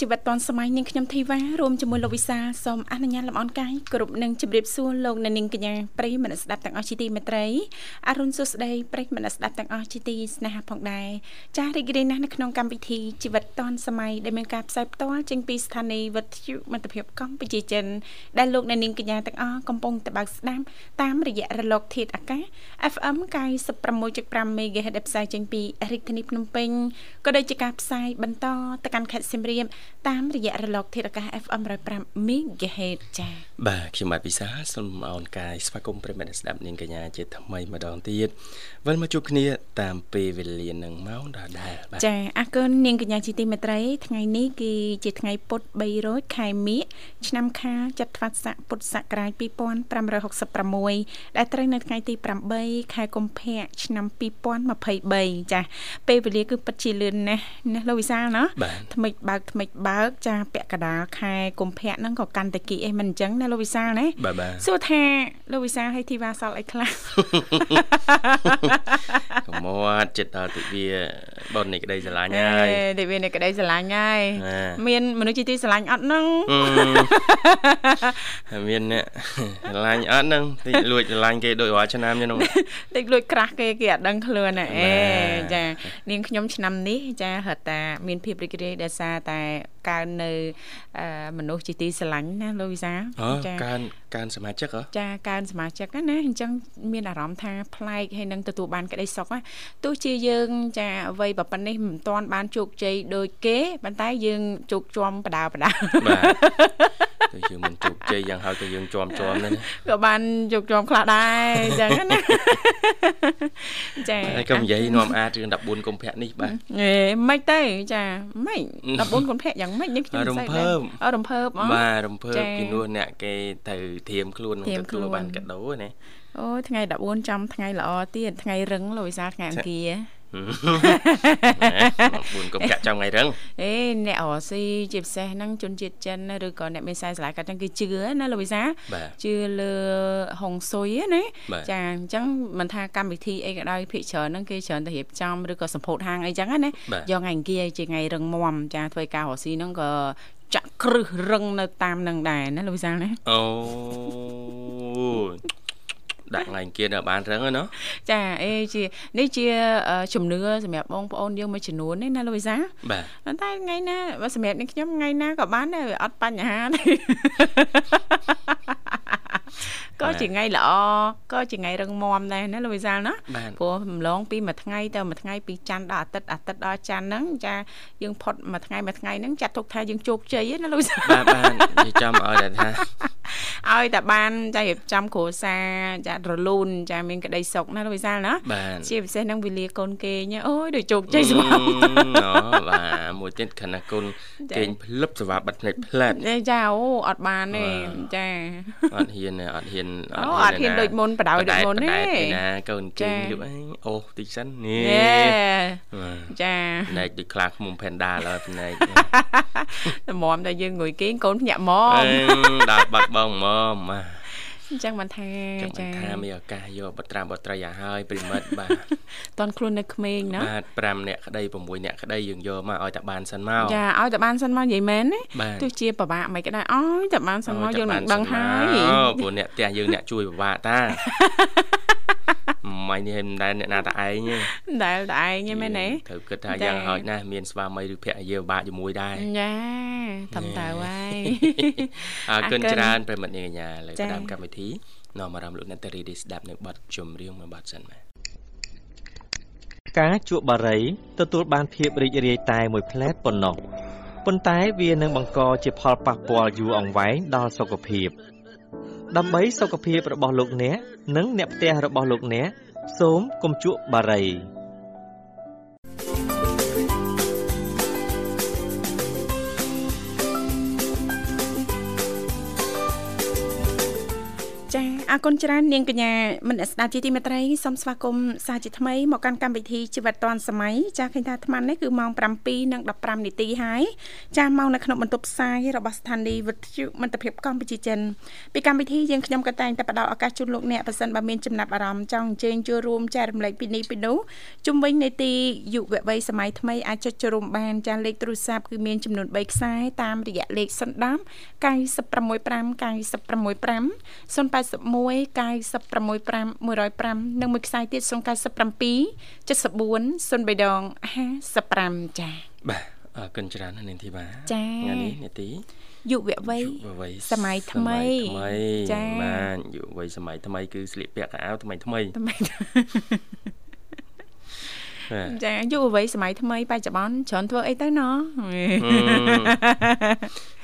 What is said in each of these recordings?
ជីវិតឌွန်សម័យនាងខ្ញុំធីវ៉ារួមជាមួយលោកវិសាសូមអនុញ្ញាតលំអរកាយគ្រប់នឹងជម្រាបសួរលោកអ្នកនាងកញ្ញាប្រិយមិត្តស្ដាប់ទាំងអស់ជាទីមេត្រីអរុនសុស្ដីប្រិយមិត្តស្ដាប់ទាំងអស់ជាទីស្នេហាផងដែរចាស់រីករាយណាស់នៅក្នុងកម្មវិធីជីវិតឌွန်សម័យដែលមានការផ្សាយផ្ទាល់ចេញពីស្ថានីយ៍វិទ្យុមិត្តភាពកម្ពុជាចិនដែលលោកអ្នកនាងកញ្ញាទាំងអស់កំពុងតបស្ដាប់តាមរយៈរលកធាតុអាកាស FM 96.5 MHz ដែលផ្សាយចេញពីរាជធានីភ្នំពេញក៏ដូចជាការផ្សាយបន្តទៅកាន់ខេត្តសៀមរាបតាមរយៈរលកធាតុអាកាស FM 105 MHz ចា៎បាទខ្ញុំបាទពិសាសូមអរកាយស្វាគមន៍ប្រិមត្តស្ដាប់នាងកញ្ញាជាថ្មីម្ដងទៀតវិលមកជួបគ្នាតាមពេលវេលានឹងម៉ោងដដែលបាទចា៎អរគុណនាងកញ្ញាជាទីមេត្រី ថ្ងៃនេះគឺជាថ្ងៃពុធ300ខែមិញឆ្នាំខាលចត្វាស័កពុទ្ធសករាជ2566ដែលត្រូវនៅថ្ងៃទី8ខែកុម្ភៈឆ្នាំ2023ចា៎ពេលវេលាគឺពិតជាលឿនណាស់ណាលោកវិសាលណាថ្មិចបើកថ្មិចបើកចាពាក់កដាលខែកុម្ភៈហ្នឹងក៏កាន់តែគីអីមិនអញ្ចឹងណាលោកវិសាលណាសួរថាលោកវិសាលឲ្យធីវ៉ាសល់អីខ្លះកុំមកចិត្តដល់ទិវាបននៃក្តីស្រឡាញ់ហើយទិវានៃក្តីស្រឡាញ់ហើយមានមនុស្សជាទីស្រឡាញ់អត់ហ្នឹងមានអ្នកស្រឡាញ់អត់ហ្នឹងតិចលួចស្រឡាញ់គេដូចរាល់ឆ្នាំហ្នឹងតិចលួចក្រាស់គេគេអត់ដឹងខ្លួនណាអេចានាងខ្ញុំឆ្នាំនេះចាហត់តាមានភាពរីករាយដោយសារតែកើននៅមនុស្សជាទីស្រឡាញ់ណាលោកវិសាចាកើន កើនសមាជិកហ៎ចាកើនសមាជិកណាអញ្ចឹងមានអារម្មណ៍ថាប្លែកហើយនឹងទទួលបានក្តីសុខណាទោះជាយើង ចាអ្វីបើប៉ុណ្នេះមិនទាន់បានជោគជ័យដូចគេប៉ុន្តែយើងជោគជាំបដាបដាបាទទៅយើងមិនជោគជ័យយ៉ាងហើយទៅយើងជាប់ជាប់ហ្នឹងក៏បានជោគជាំខ្លះដែរអញ្ចឹងណាចាហើយក៏និយាយនាំអារឿង14កុម្ភៈនេះបាទហេមិនទេចាមិន14កុម្ភៈយ៉ាងម៉េចនេះខ្ញុំស្អីដែរអរំភើបបាទរំភើបជំនួសអ្នកគេទៅធៀមខ្លួននឹងទទួលបានកាដូណាអូថ្ងៃ14ចំថ្ងៃល្អទៀតថ្ងៃរឹងលោកវិសាថ្ងៃអង្គារ4កុំកាក់ចាំថ្ងៃរឹងអេអ្នករស៊ីជាពិសេសហ្នឹងជនជាតិចិនឬក៏អ្នកមានខ្សែស្រឡាយគាត់ហ្នឹងគឺជឿណាលោកវិសាជឿលើហុងស៊ុយណាចាអញ្ចឹងមិនថាកម្មវិធីអីក៏ដោយភិកច្រើនហ្នឹងគេច្រើនតែរៀបចំឬក៏សម្ពោធហាងអីចឹងណាយកថ្ងៃអង្គារជាថ្ងៃរឹងមាំចាធ្វើការរស៊ីហ្នឹងក៏ ចាក់គ្រឹះរឹងនៅតាមនឹងដែរណាលោកវិសាលណាអូ ដាក់ថ្ងៃអង្គារនៅបានរឹងណាចាអេជានេះជាជំនឿសម្រាប់បងប្អូនយើងមួយចំនួននេះណាលូវីសាបាទប៉ុន្តែថ្ងៃណាសម្រាប់នេះខ្ញុំថ្ងៃណាក៏បានដែរអត់បញ្ហាទេក៏ជាថ្ងៃល្អក៏ជាថ្ងៃរឹងមាំដែរណាលោកវិសាលណាព្រោះម្លងពីមួយថ្ងៃទៅមួយថ្ងៃពីច័ន្ទដល់អាទិត្យអាទិត្យដល់ច័ន្ទហ្នឹងចាយើងផុតមួយថ្ងៃមួយថ្ងៃហ្នឹងចាត់ទុកថាយើងជោគជ័យណាលោកវិសាលបាទបាទនិយាយចំឲ្យតែថាឲ្យតែបានចារៀបចំគ្រួសារចារលូនចាមានក្តីសុខណាលោកវិសាលណាជាពិសេសហ្នឹងវេលាកូនគេញអូយដូចជោគជ័យស្មារអូបាទមួយទៀតខណៈកូនគេងភ្លឹបសវ៉ាបាត់ភ្នែកផ្លែតចាអូអត់បានទេចាអត់ហ៊ានអត់ហ៊ានអូអត់ហ៊ានដូចមុនបដ ாய் ដូចមុនទេណាកូនជើងយប់អីអូតិចសិននេះចាណែកដូចខ្លាឃ្មុំ Panda ឡើយភ្នែកតម្រាំតែយើងងុយគេងកូនភ្ញាក់ម៉មដល់បាត់បងម៉មបាទ អញ្ចឹងមិនថាចាថាមានឱកាសយកបត្រាបត្រីឲ្យហើយប្រិមិត្តបាទតន់ខ្លួននៅក្មេងណាបាទ5នាក់ក្តី6នាក់ក្តីយើងយកមកឲ្យតែបានសិនមកចាឲ្យតែបានសិនមកនិយាយមែនណាទោះជាពិបាកមិនក៏ដោយឲ្យតែបានសិនមកយើងនឹងដឹងហើយអូព្រោះអ្នកផ្ទះយើងអ្នកជួយពិបាកតា ម៉ៃនេះមិនដែលអ្នកណាតឯងទេមិនដែលតឯងទេមែនទេត្រូវគិតថាយ៉ាងហោចណាស់មានស្វាមីឬភរិយាពិបាកជាមួយដែរចាតាមតើហើយអរគុណច្រើនប្រិមិត្តនាងកញ្ញាលើតាមកម្មវិធីនាំអារម្មណ៍លោកអ្នកតារីស្ដាប់នៅបទចម្រៀងមួយបទសិនបាទការជក់បារីទទួលបានភាពរីករាយតែមួយផ្លែតប៉ុណ្ណោះប៉ុន្តែវានឹងបង្កជាផលប៉ះពាល់យូរអង្វែងដល់សុខភាពដើម្បីសុខភាពរបស់លោកអ្នក និងអ្នកផ្ទះរបស់លោកអ្នក សូមកុំជក់បារី អរគុណច្រើននាងកញ្ញាមនស្ដាប់ជាទីមេត្រីសូមស្វាគមន៍សាជាថ្មីមកកាន់កម្មវិធីជីវិតឌွန်សម័យចាឃើញថាអាត្មានេះគឺម៉ោង7:15នាទីហើយចាម៉ោងនៅក្នុងបន្ទប់ផ្សាយរបស់ស្ថានីយ៍វិទ្យុមិត្តភាពកម្ពុជាចិនពីកម្មវិធីយើងខ្ញុំក៏តែងតែផ្ដល់ឱកាសជូនលោកអ្នកប៉ះសិនបើមានចំណាប់អារម្មណ៍ចង់អញ្ជើញចូលរួមចែករំលែកពីនេះពីនោះជុំវិញនេតិយុវវ័យសម័យថ្មីអាចចុចចូលរួមបានចាលេខទូរស័ព្ទគឺមានចំនួន3ខ្សែតាមរយៈលេខ010 965 965 081 965 105និងមួយខ្សែទៀត097 74 03ដង55ចា៎បាទអរគុណច្រើននាងធីវ៉ាចា៎ថ្ងៃនេះនាទីយុវវ័យសម័យថ្មីចា៎បាទយុវវ័យសម័យថ្មីគឺស្លៀកពាក់កៅអៅថ្មីថ្មីថ្មី ចាយុវវ័យសម័យថ្មីបច្ចុប្បន្នច្រើនធ្វើអីទៅណ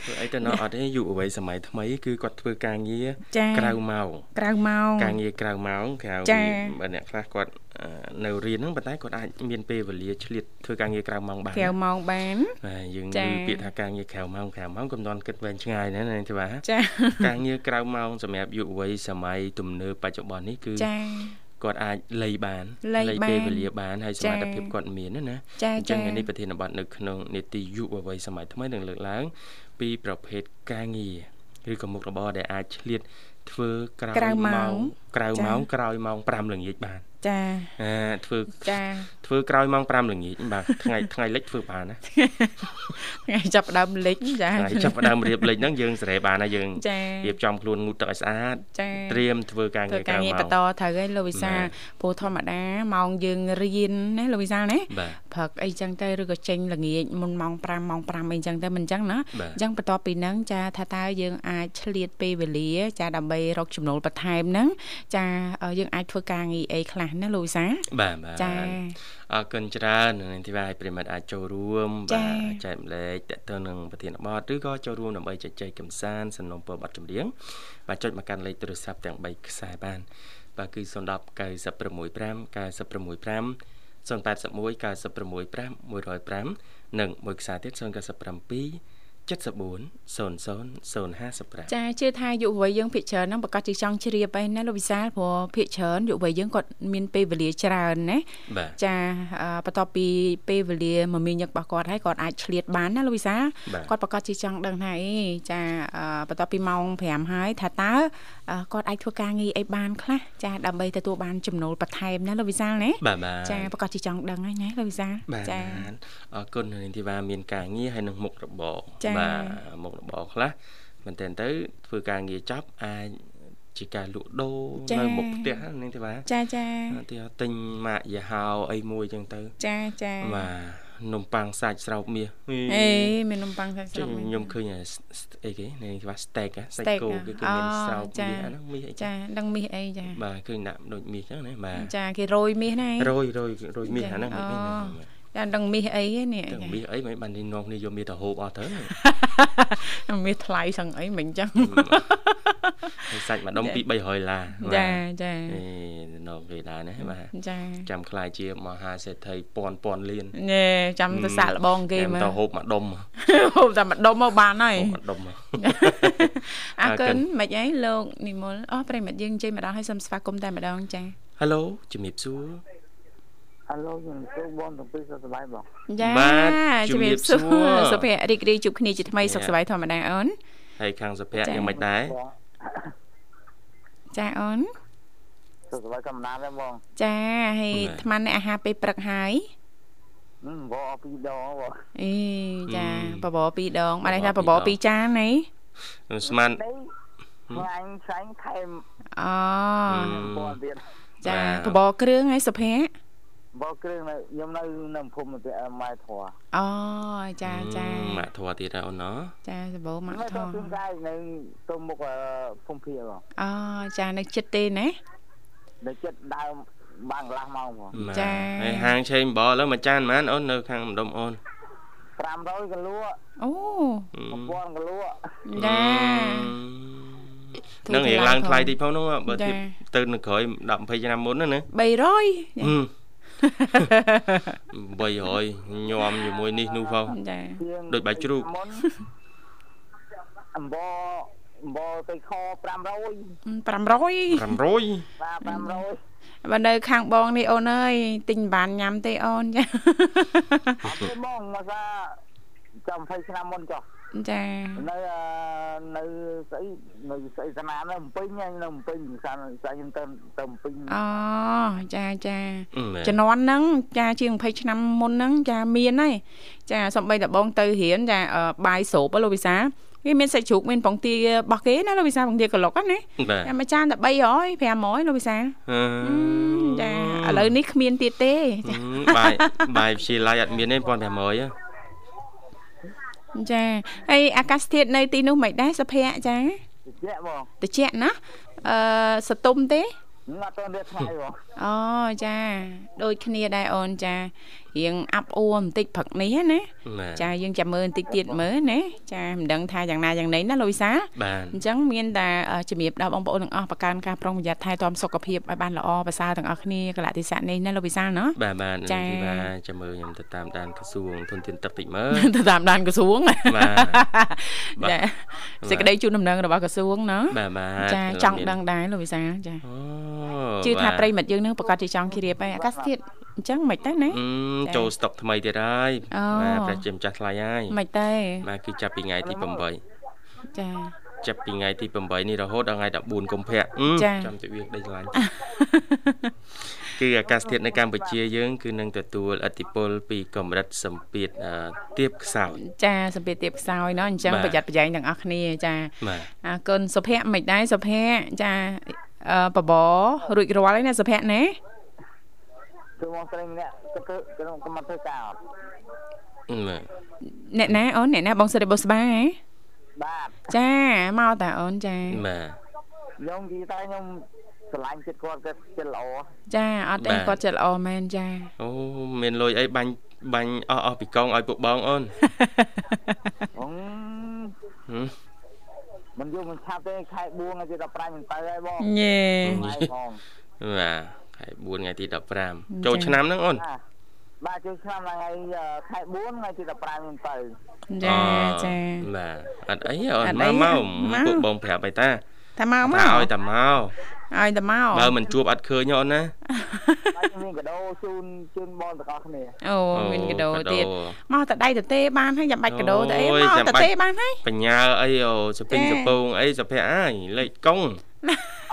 ធ្វើអីទៅណអត់ទេយុវវ័យសម័យថ្មីគឺគាត់ធ្វើការងារក្រៅម៉ោងក្រៅម៉ោងការងារក្រៅម៉ោងក្រៅបើអ្នកខ្លះគាត់នៅរៀនហ្នឹងប៉ុន្តែគាត់អាចមានពេលវេលាឆ្លៀតធ្វើការងារក្រៅម៉ោងបានក្រៅម៉ោងបានបាទយើងឮពាក្យថាការងារក្រៅម៉ោងក្រៅម៉ោងកុំតន់គិតវែងឆ្ងាយណានាងទេបាទចាការងារក្រៅម៉ោងសម្រាប់យុវវ័យសម័យទំនើបបច្ចុប្បន្ននេះគឺចា គាត់អាចលៃបានលៃពេលវេលាបានហើយសមត្ថភាពគាត់មានណាអញ្ចឹងនេះប្រធានបទនៅក្នុងនីតិយុវវ័យសម័យថ្មីនឹងលើកឡើង ពីប្រភេទការងារឬក៏មុខរបរដែលអាចឆ្លៀតធ្វើក្រៅម៉ោងក្រៅម៉ោងក្រោយម៉ោង5ល្ងាចបានចាអាធ្វើចាធ្វើក្រោយម៉ោង5ល្ងាចបាទថ្ងៃថ្ងៃលិចធ្វើបានណាថ្ងៃចាប់ដើមលិចចាថ្ងៃចាប់ដើមរៀបលិចហ្នឹងយើងសេរីបានណាយើងរៀបចំខ្លួនងូតទឹកឲ្យស្អាតត្រៀមធ្វើការងារក្រៅម៉ោងការងារបន្តត្រូវហើយលោកវិសាព្រោះធម្មតាម៉ោងយើងរៀនណាលោកវិសាណាព្រឹកអីចឹងទៅឬក៏ចេញល្ងាចមុនម៉ោង5ម៉ោង5អីចឹងទៅមិនចឹងណាអញ្ចឹងបន្ទាប់ពីហ្នឹងចាថាតើយើងអាចឆ្លៀតពេលវេលា ចាដើម្បីរកចំណូលបន្ថែមហ្នឹងចាយើងអាចធ្វើការងារអីខ្លះណាលោកវិសាបាទបាទចាអរគុណច្រើននឹងទីបាយប្រិមិត្តអាចចូលរួមបាទចែកម្លែកតទៅនឹងប្រធានបទឬក៏ចូលរួមដើម្បីជជែកកម្សាន្តសំណុំពរបទចម្រៀងបាទចុចមកកាន់លេខទូរស័ព្ទទាំង3ខ្សែបានបាទគឺ010 965 965 081 965 105និងមួយខ្សែទៀត097 740055ចាជឿថាយុវវ័យយើងភាគច្រើនហ្នឹងប្រកាសជាចង់ជ្រាបឯណាលោកវិសាលព្រោះភាគច្រើនយុវវ័យយើងគាត់មានពេលវេលាច្រើនណាចាបន្ទាប់ពីពេលវេលាមមាញឹករបស់គាត់ហើយគាត់អាចឆ្លៀតបានណាលោកវិសាលគាត់ប្រកាសជាចង់ដឹងថាអីចាបន្ទាប់ពីម៉ោង5ហើយថាតើគាត់អាចធ្វើការងារអីបានខ្លះចាដើម្បីទទួលបានចំណូលបន្ថែមណាលោកវិសាលណាចាប្រកាសជាចង់ដឹងហើយណាលោកវិសាលចាអរគុណនាងធីវ៉ាមានការងារហើយនឹងមុខរបរបាទមុខរបរខ្លះមែនតើទៅធ្វើការងារចប់អាចជាការលក់ដូរនៅមុខផ្ទះនឹងទេបាទចាចាទីទិញម៉ាកយាហោអីមួយចឹងទៅ ចាចាបាទនំប៉័ងសាច់ស្រោបមាសអេមាននំប៉័ងសាច់ស្រោបមាសខ្ញុំឃើញអីគេនេះគេថា steak សាច់គោគឺគេមានស្រោបមាសអាហ្នឹងមាសអីចាដឹងមាសអីចាបាទឃើញដាក់ដូចមាសចឹងណាបាទចាគេរយមាសណារយរយរយមាសអាហ្នឹងមិនមា នចាដឹងមាសអីនេះដឹងមាសអីមិនបាននេះនាំគ្នាយកមាសទៅហូបអស់ទៅមាសថ្លៃសឹងអីមិនចឹងសាច់មួយដុំ2 300ឡាចាចាអេនាំគេដែរណាបាទចាចាំខ្លាយជាមហាសេដ្ឋីពាន់ពាន់លានណែចាំទៅសាក់លបងគេមើលទៅហូបមួយដុំហូបតែមួយដុំមកបានហើយមួយដុំអរគុណមិនអីលោកនិមលអស់ប្រិមិត្តយើងជិះម្ដងឲ្យសូមស្វាគមន៍តែម្ដងចា Halo ជំរាបសួរ ហៅជំរាបសួរបងទាំងពីរសុខសប្បាយបងចាជំរាបសួរសុភ័ក្ររីករាយជួបគ្នាជាថ្មីសុខសប្បាយធម្មតាអូនហើយខាងសុភ័ក្រយ៉ាងម៉េចដែរចាអូនសុខសប្បាយធម្មតាដែរបងចាហើយអាត្មានេះអាហារពេលព្រឹកហើយបបពីរដងបងអេចាបបពីរដងបានន័យថាបបពីរចានហីស្មានថ្ងៃផ្សេងថែមអូបងទៀតចាបបគ្រឿងហើយសុភ័ក្រ បោគ្រឿងនៅខ្ញុំនៅនៅភូមិទៅម៉ែធွာអូចាចាម៉ាក់ធွာទៀតអូនណចាសបោម៉ាក់ធွာខ្ញុំកាយនៅទៅមុខភូមិភៀបងអូចានៅចិត្តទេណានៅចិត្តដើមបានកន្លះម៉ោងបងចាហើយហាងឆេងបោឥឡូវមួយចានប៉ុន្មានអូននៅខាងម្ដុំអូន500គីឡូអូ1000គីឡូចានឹងរៀងឡើងថ្លៃតិចផងនោះបើធៀបទៅនៅក្រោយ10 20ឆ្នាំមុនណា300 300ញោមជាមួយនេះនោះផងចាដូចបាយជ្រូកអំបអំបិលទៅខ500 500 500បាទ500បើនៅខាងបងនេះអូនអើយទិញបានញ៉ាំទេអូនចាអត់ទេបងមកថាចាំ20ឆ្នាំមុនចុះ ចានៅនៅស្អីនៅស្អីស្នានៅភ្នំពេញនៅភ្នំពេញសានសាខ្ញុំទៅទៅភ្នំពេញអូចាចាជំនាន់ហ្នឹងចាជាង20ឆ្នាំមុនហ្នឹងចាមានហើយចាសំបីតបងទៅរៀនចាបាយស្រូបលោកវិសាវាមានសាច់ជ្រូកមានពងទារបស់គេណាលោកវិសាពងទាក្លុកណាតែមួយចានតែ300 500លោកវិសាចាឥឡូវនេះគ្មានទៀតទេបាយបាយវិទ្យាល័យអត់មានទេ1500 ចាហើយអាកាសធាតុនៅទីនោះមិនដែរសុភ័ក្រចាតិចបងតិចណាអឺសតុំទេអត់ទៅថ្ងៃបងអូចាដូចគ្នាដែរអូនចា រៀងអាប់អួរបន្តិចព្រឹកនេះណាចាយើងចាំមើលបន្តិចទៀតមើលណាចាមិនដឹងថាយ៉ាងណាយ៉ាងណីណាលូវីសាអញ្ចឹងមានតែជំរាបដល់បងប្អូនទាំងអស់ប្រកាន់ការប្រុងប្រយ័ត្នថែទាំសុខភាពឲ្យបានល្អប្រសើរទាំងអស់គ្នាកលៈទេសៈនេះណាលូវីសាណាបាទបាទចាចាំមើលខ្ញុំទៅតាមដានក្រសួងធនធានទឹកតិចមើលទៅតាមដានក្រសួងបាទចាសេចក្តីជូនដំណឹងរបស់ក្រសួងណាបាទបាទចាចង់ដឹងដែរលូវីសាចាអូជឿថាប្រិមិត្តយើងនឹងប្រកាសជាចង់ជ្រាបហើយអាកាសធាតុ អញ្ចឹងមិនទៅណាចូលស្តុកថ្មីទៀតហើយបាទព្រះជាម្ចាស់ថ្លៃហើយមិនទេបាទគឺចាប់ពីថ្ងៃទី8ចាចាប់ពីថ្ងៃទី8នេះរហូតដល់ថ្ងៃ14កុម្ភៈចាំទៅវាដីឆ្លាញ់គឺអាកាសធាតុនៅកម្ពុជាយើង គឺនឹងទទួលឥទ្ធិពលពីកម្រិតសម្ពាធទៀបខ្សោយចាសម្ពាធទៀបខ្សោយเนาะអញ្ចឹងប្រយ័ត្នប្រយែងទាំងអស់គ្នាចាអរគុណសុភ័ក្រមិនដែរសុភ័ក្រចាបបរួចរាល់ហើយណាសុភ័ក្រណា គឺមកស្រីម្នាក់ទៅក្នុងកំណត់ធ្វើការអត់អ្នកណាអូនអ្នកណាបងស្រីបុស្បាហ៎បាទចាមកតាអូនចាបាទខ្ញុំនិយាយតែខ្ញុំស្រឡាញ់ចិត្តគាត់គាត់ចិត្តល្អចាអត់ទេគាត់ចិត្តល្អមែនចាអូមានលុយអីបាញ់បាញ់អស់អស់ពីកងឲ្យពួកបងអូនអឺមិនយកមិនឆាប់ទេខែ4ថ្ងៃទី15មិនទៅហើយបងញ៉េបាទ ខែ4ថ្ងៃទី15ចូលឆ្នាំហ្នឹងអូនបាទចូលឆ្នាំថ្ងៃខែ4ថ្ងៃទី15មិនទៅចាចាបាទអត់អីអូនមកមកពួកបងប្រាប់អីតាតាមកមកឲ្យតាមកឲ្យតាមកបើមិនជួបអត់ឃើញអូនណាមានកដោជូនជូនបងទាំងអស់គ្នាអូមានកដោទៀតមកតដៃតទេបានហើយចាំបាច់កដោទៅអីមកតទេបានហើយបញ្ញាអីអូសពេញសពងអីសុភ័ក្រអាយលេខកុង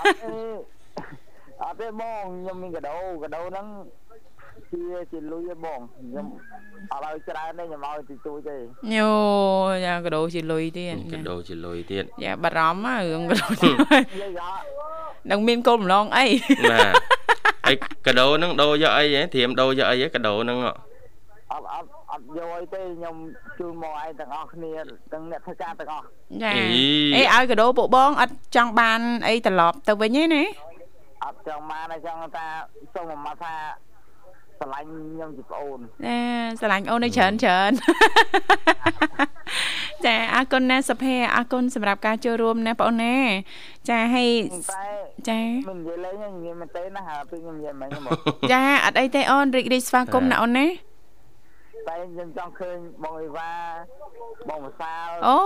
អត់ ទេបងខ្ញុំមានកដោកដោហ្នឹងជាជាលុយឯបងខ្ញុំអត់ឲ្យច្រើនទេខ្ញុំឲ្យតិចតួចទេញូយ៉ាកដោជាលុយទៀតកដោជាលុយទៀតយ៉ាបារម្ភរឿងកដោនឹងមានកូនម្លងអីបាទហើយកដោហ្នឹងដោយកអីហ៎ត្រៀមដោយកអីហ៎កដោហ្នឹងអត់អត់អត់យកអីទេខ្ញុំជូនមកឯងទាំងអស់គ្នាទាំងអ្នកធ្វើការទាំងអស់ចាអេឲ្យកដោពួកបងអត់ចង់បានអីត្រឡប់ទៅវិញទេណា អត់ចង់បានតែចង់ថាសូមមកថាស្រឡាញ់ខ្ញុំជាប្អូនណាស្រឡាញ់អូនឲ្យច្រើនច្រើនចាអរគុណណាសុភ័ក្រអរគុណសម្រាប់ការចូលរួមណាបងអូនណាចាហើយចាមិននិយាយលេងនិយាយមែនទេណាហើយពេលខ្ញុំនិយាយមិនហ្មងចាអត់អីទេអូនរីករាយស្វាគមន៍ណាអូនណាតែខ្ញុំចង់ឃើញបងអីវ៉ាបងវិសាលអូ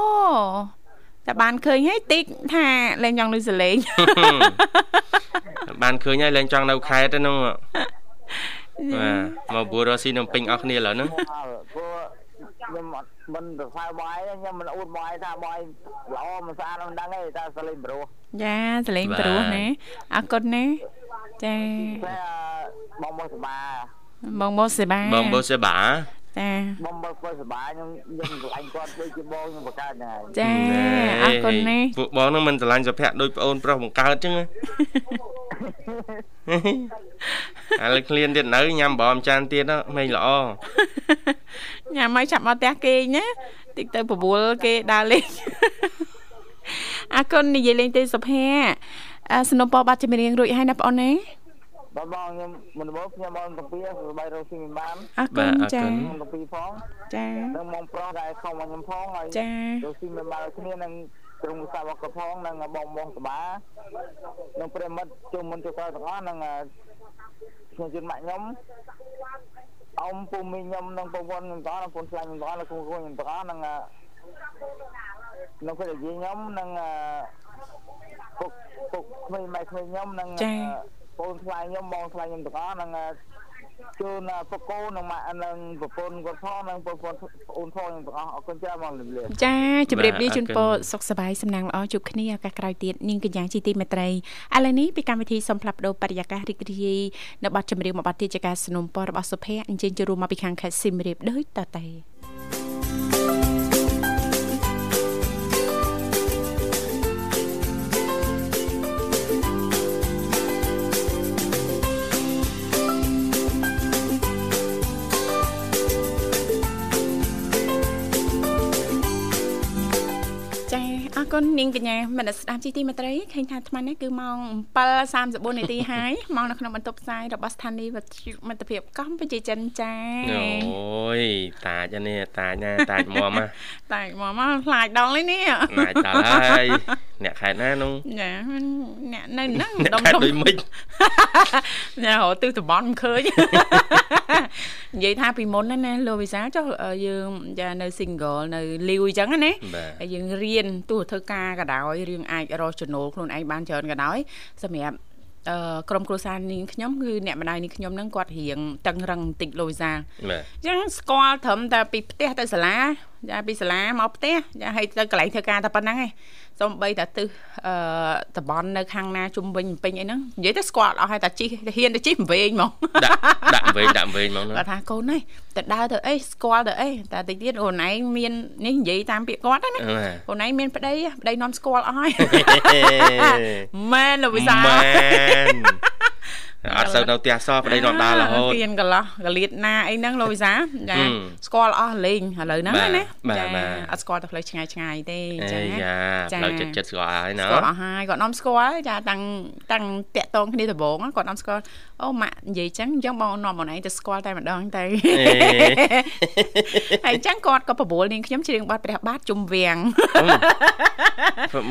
តែបានឃើញហើយតិចថាលេងចង់លឺសលេង បានឃើញហើយលេងចង់នៅខេត្តហ្នឹងបាទមកបួររស៊ីនឹងពេញអស់គ្នាឥឡូវហ្នឹងព្រោះខ្ញុំអត់មិនប្រសើរបាយខ្ញុំមិនអួតបាយថាបាយល្អមិនស្អាតមិនដឹងទេតែសលេងព្រោះចាសលេងព្រោះណាអរគុណណាចាបងមកសបាបងមកសេបាបងមកសេបា ចាបងបើគាត់សុបាយខ្ញុំខ្ញុំស្រឡាញ់គាត់ដូចជាបងខ្ញុំបង្កើតហ្នឹងហើយចាអរគុណណាពួកបងហ្នឹងមិនស្រឡាញ់សុភ័ក្រដូចប្អូនប្រុសបង្កើតអញ្ចឹងឥឡូវឃ្លានទៀតនៅញ៉ាំបងចានទៀតមិនល្អញ៉ាំមកចាប់មកផ្ទះគេណាតិចទៅបបួលគេដើរលេងអរគុណនិយាយលេងទេសុភ័ក្រสนុំពរបាត់ចម្រៀងរួចហើយណាបងអូនណា បងបងខ្ញុំមុនដំបូងខ្ញុំបងតាពីសប្បាយរស់ស៊ីមិនបានអរគុណចាតាពីផងចានឹងមកប្រុសដែលខំមកខ្ញុំផងហើយចារស់ស៊ីមិនបានគ្នានឹងក្រុមសាវកផងនឹងបងបងសបានឹងប្រិមិត្តជុំមុនចូលទាំងអស់នឹងខ្ញុំជិនម៉ាក់ខ្ញុំអ៊ំពូមីខ្ញុំនិងបងប្អូនខ្ញុំទាំងអស់បងប្អូនខ្លាញ់ខ្ញុំទាំងអស់និងគ្រូគ្រូខ្ញុំទាំងអស់នឹងក្នុងព្រះរាជាខ្ញុំនិងពុកពុកក្មេងម៉ែក្មេងខ្ញុំនិង បងថ្លៃខ្ញុំបងថ្លៃខ្ញុំទាំងអស់និងជូនពកូននិងម៉ាក់និងប្រពន្ធគាត់ផងនិងប្រពន្ធអូនផងទាំងអស់អរគុណច្រើនមកលំលាចាជម្រាបលាជូនពរសុខសប្បាយសំណាងល្អជួបគ្នាឱកាសក្រោយទៀតនាងកញ្ញាជីទីមេត្រីឥឡូវនេះពីកម្មវិធីសំផ្លាប់ដោបរិយាកាសរីករាយនៅប័ណ្ណចម្រៀងមួយប័ណ្ណទៀតជាការสนับสนุนពររបស់សុភ័ក្រអញ្ជើញចូលរួមមកពីខាងខេត្តសៀមរាបដូចតទៅ គុណនាងកញ្ញាមនស្ដាប់ជីទីមេត្រីឃើញថាអាត្មានេះគឺម៉ោង7:34នាទីហើយម៉ោងនៅក្នុងបន្ទប់ផ្សាយរបស់ស្ថានីយ៍វិទ្យុមិត្តភាពកម្ពុជាចិនចាអូយតាចនេះតាចណាតាចមុំណាតាចមុំមកខ្លាចដងនេះខ្លាចដល់ហើយអ្នកខេតណានោះចាអ្នកនៅហ្នឹងដុំដូចមិនញ៉ារទិសតំបន់មិនឃើញនិយាយថាពីមុនណាណាលោកវិសាចុះយើងចានៅ single នៅលីវអញ្ចឹងណាហើយយើងរៀនទោះធ្វើការក៏ដោយរឿងអាចរកចំណូលខ្លួនឯងបានច្រើនក៏ដោយសម្រាប់អឺក្រុមគ្រួសារនាងខ្ញុំគឺអ្នកម្ដាយនាងខ្ញុំហ្នឹងគាត់រៀងតឹងរឹងបន្តិចលូវីសាអញ្ចឹងស្គាល់ត្រឹមតែពីផ្ទះទៅសាលាចាពីសាលាមកផ្ទះចាឲ្យទៅកន្លែងធ្វើការតែប៉ុណ្្នឹងឯង សូម្បីតែទឹះអឺតបន់នៅខាងណាជុំវិញពេញអីហ្នឹងនិយាយទៅស្គាល់អស់ហើយតែជីហ៊ានទៅជីវែងហ្មងដាក់ដាក់វែងដាក់វែងហ្មងគាត់ថាកូននេះទៅដើរទៅអីស្គាល់ទៅអីតែតិចទៀតអូនឯងមាននេះនិយាយតាមពាក្យគាត់ណាអូនឯងមានប្តីប្តីនាំស្គាល់អស់ហើយមែនលោកវិសាមែន អត់សូវនៅផ្ទះសប្តីនាំដើររហូតទៀនកន្លោះកលៀតណាអីហ្នឹងលោកវិសាចាស្គាល់អស់លេងឥឡូវហ្នឹងណាចាអត់ស្គាល់តែផ្លូវឆ្ងាយឆ្ងាយទេចាចាផ្លូវចិត្តចិត្តស្គាល់ហើយណាស្គាល់អស់ហើយគាត់នាំស្គាល់ចាតាំងតាំងតាក់តងគ្នាដំបូងគាត់នាំស្គាល់អូម៉ាក់និយាយចឹងអញ្ចឹងបងនាំអូនឯងទៅស្គាល់តែម្ដងទៅហើយអញ្ចឹងគាត់ក៏បបួលនាងខ្ញុំច្រៀងបាត់ព្រះបាទជុំវាំង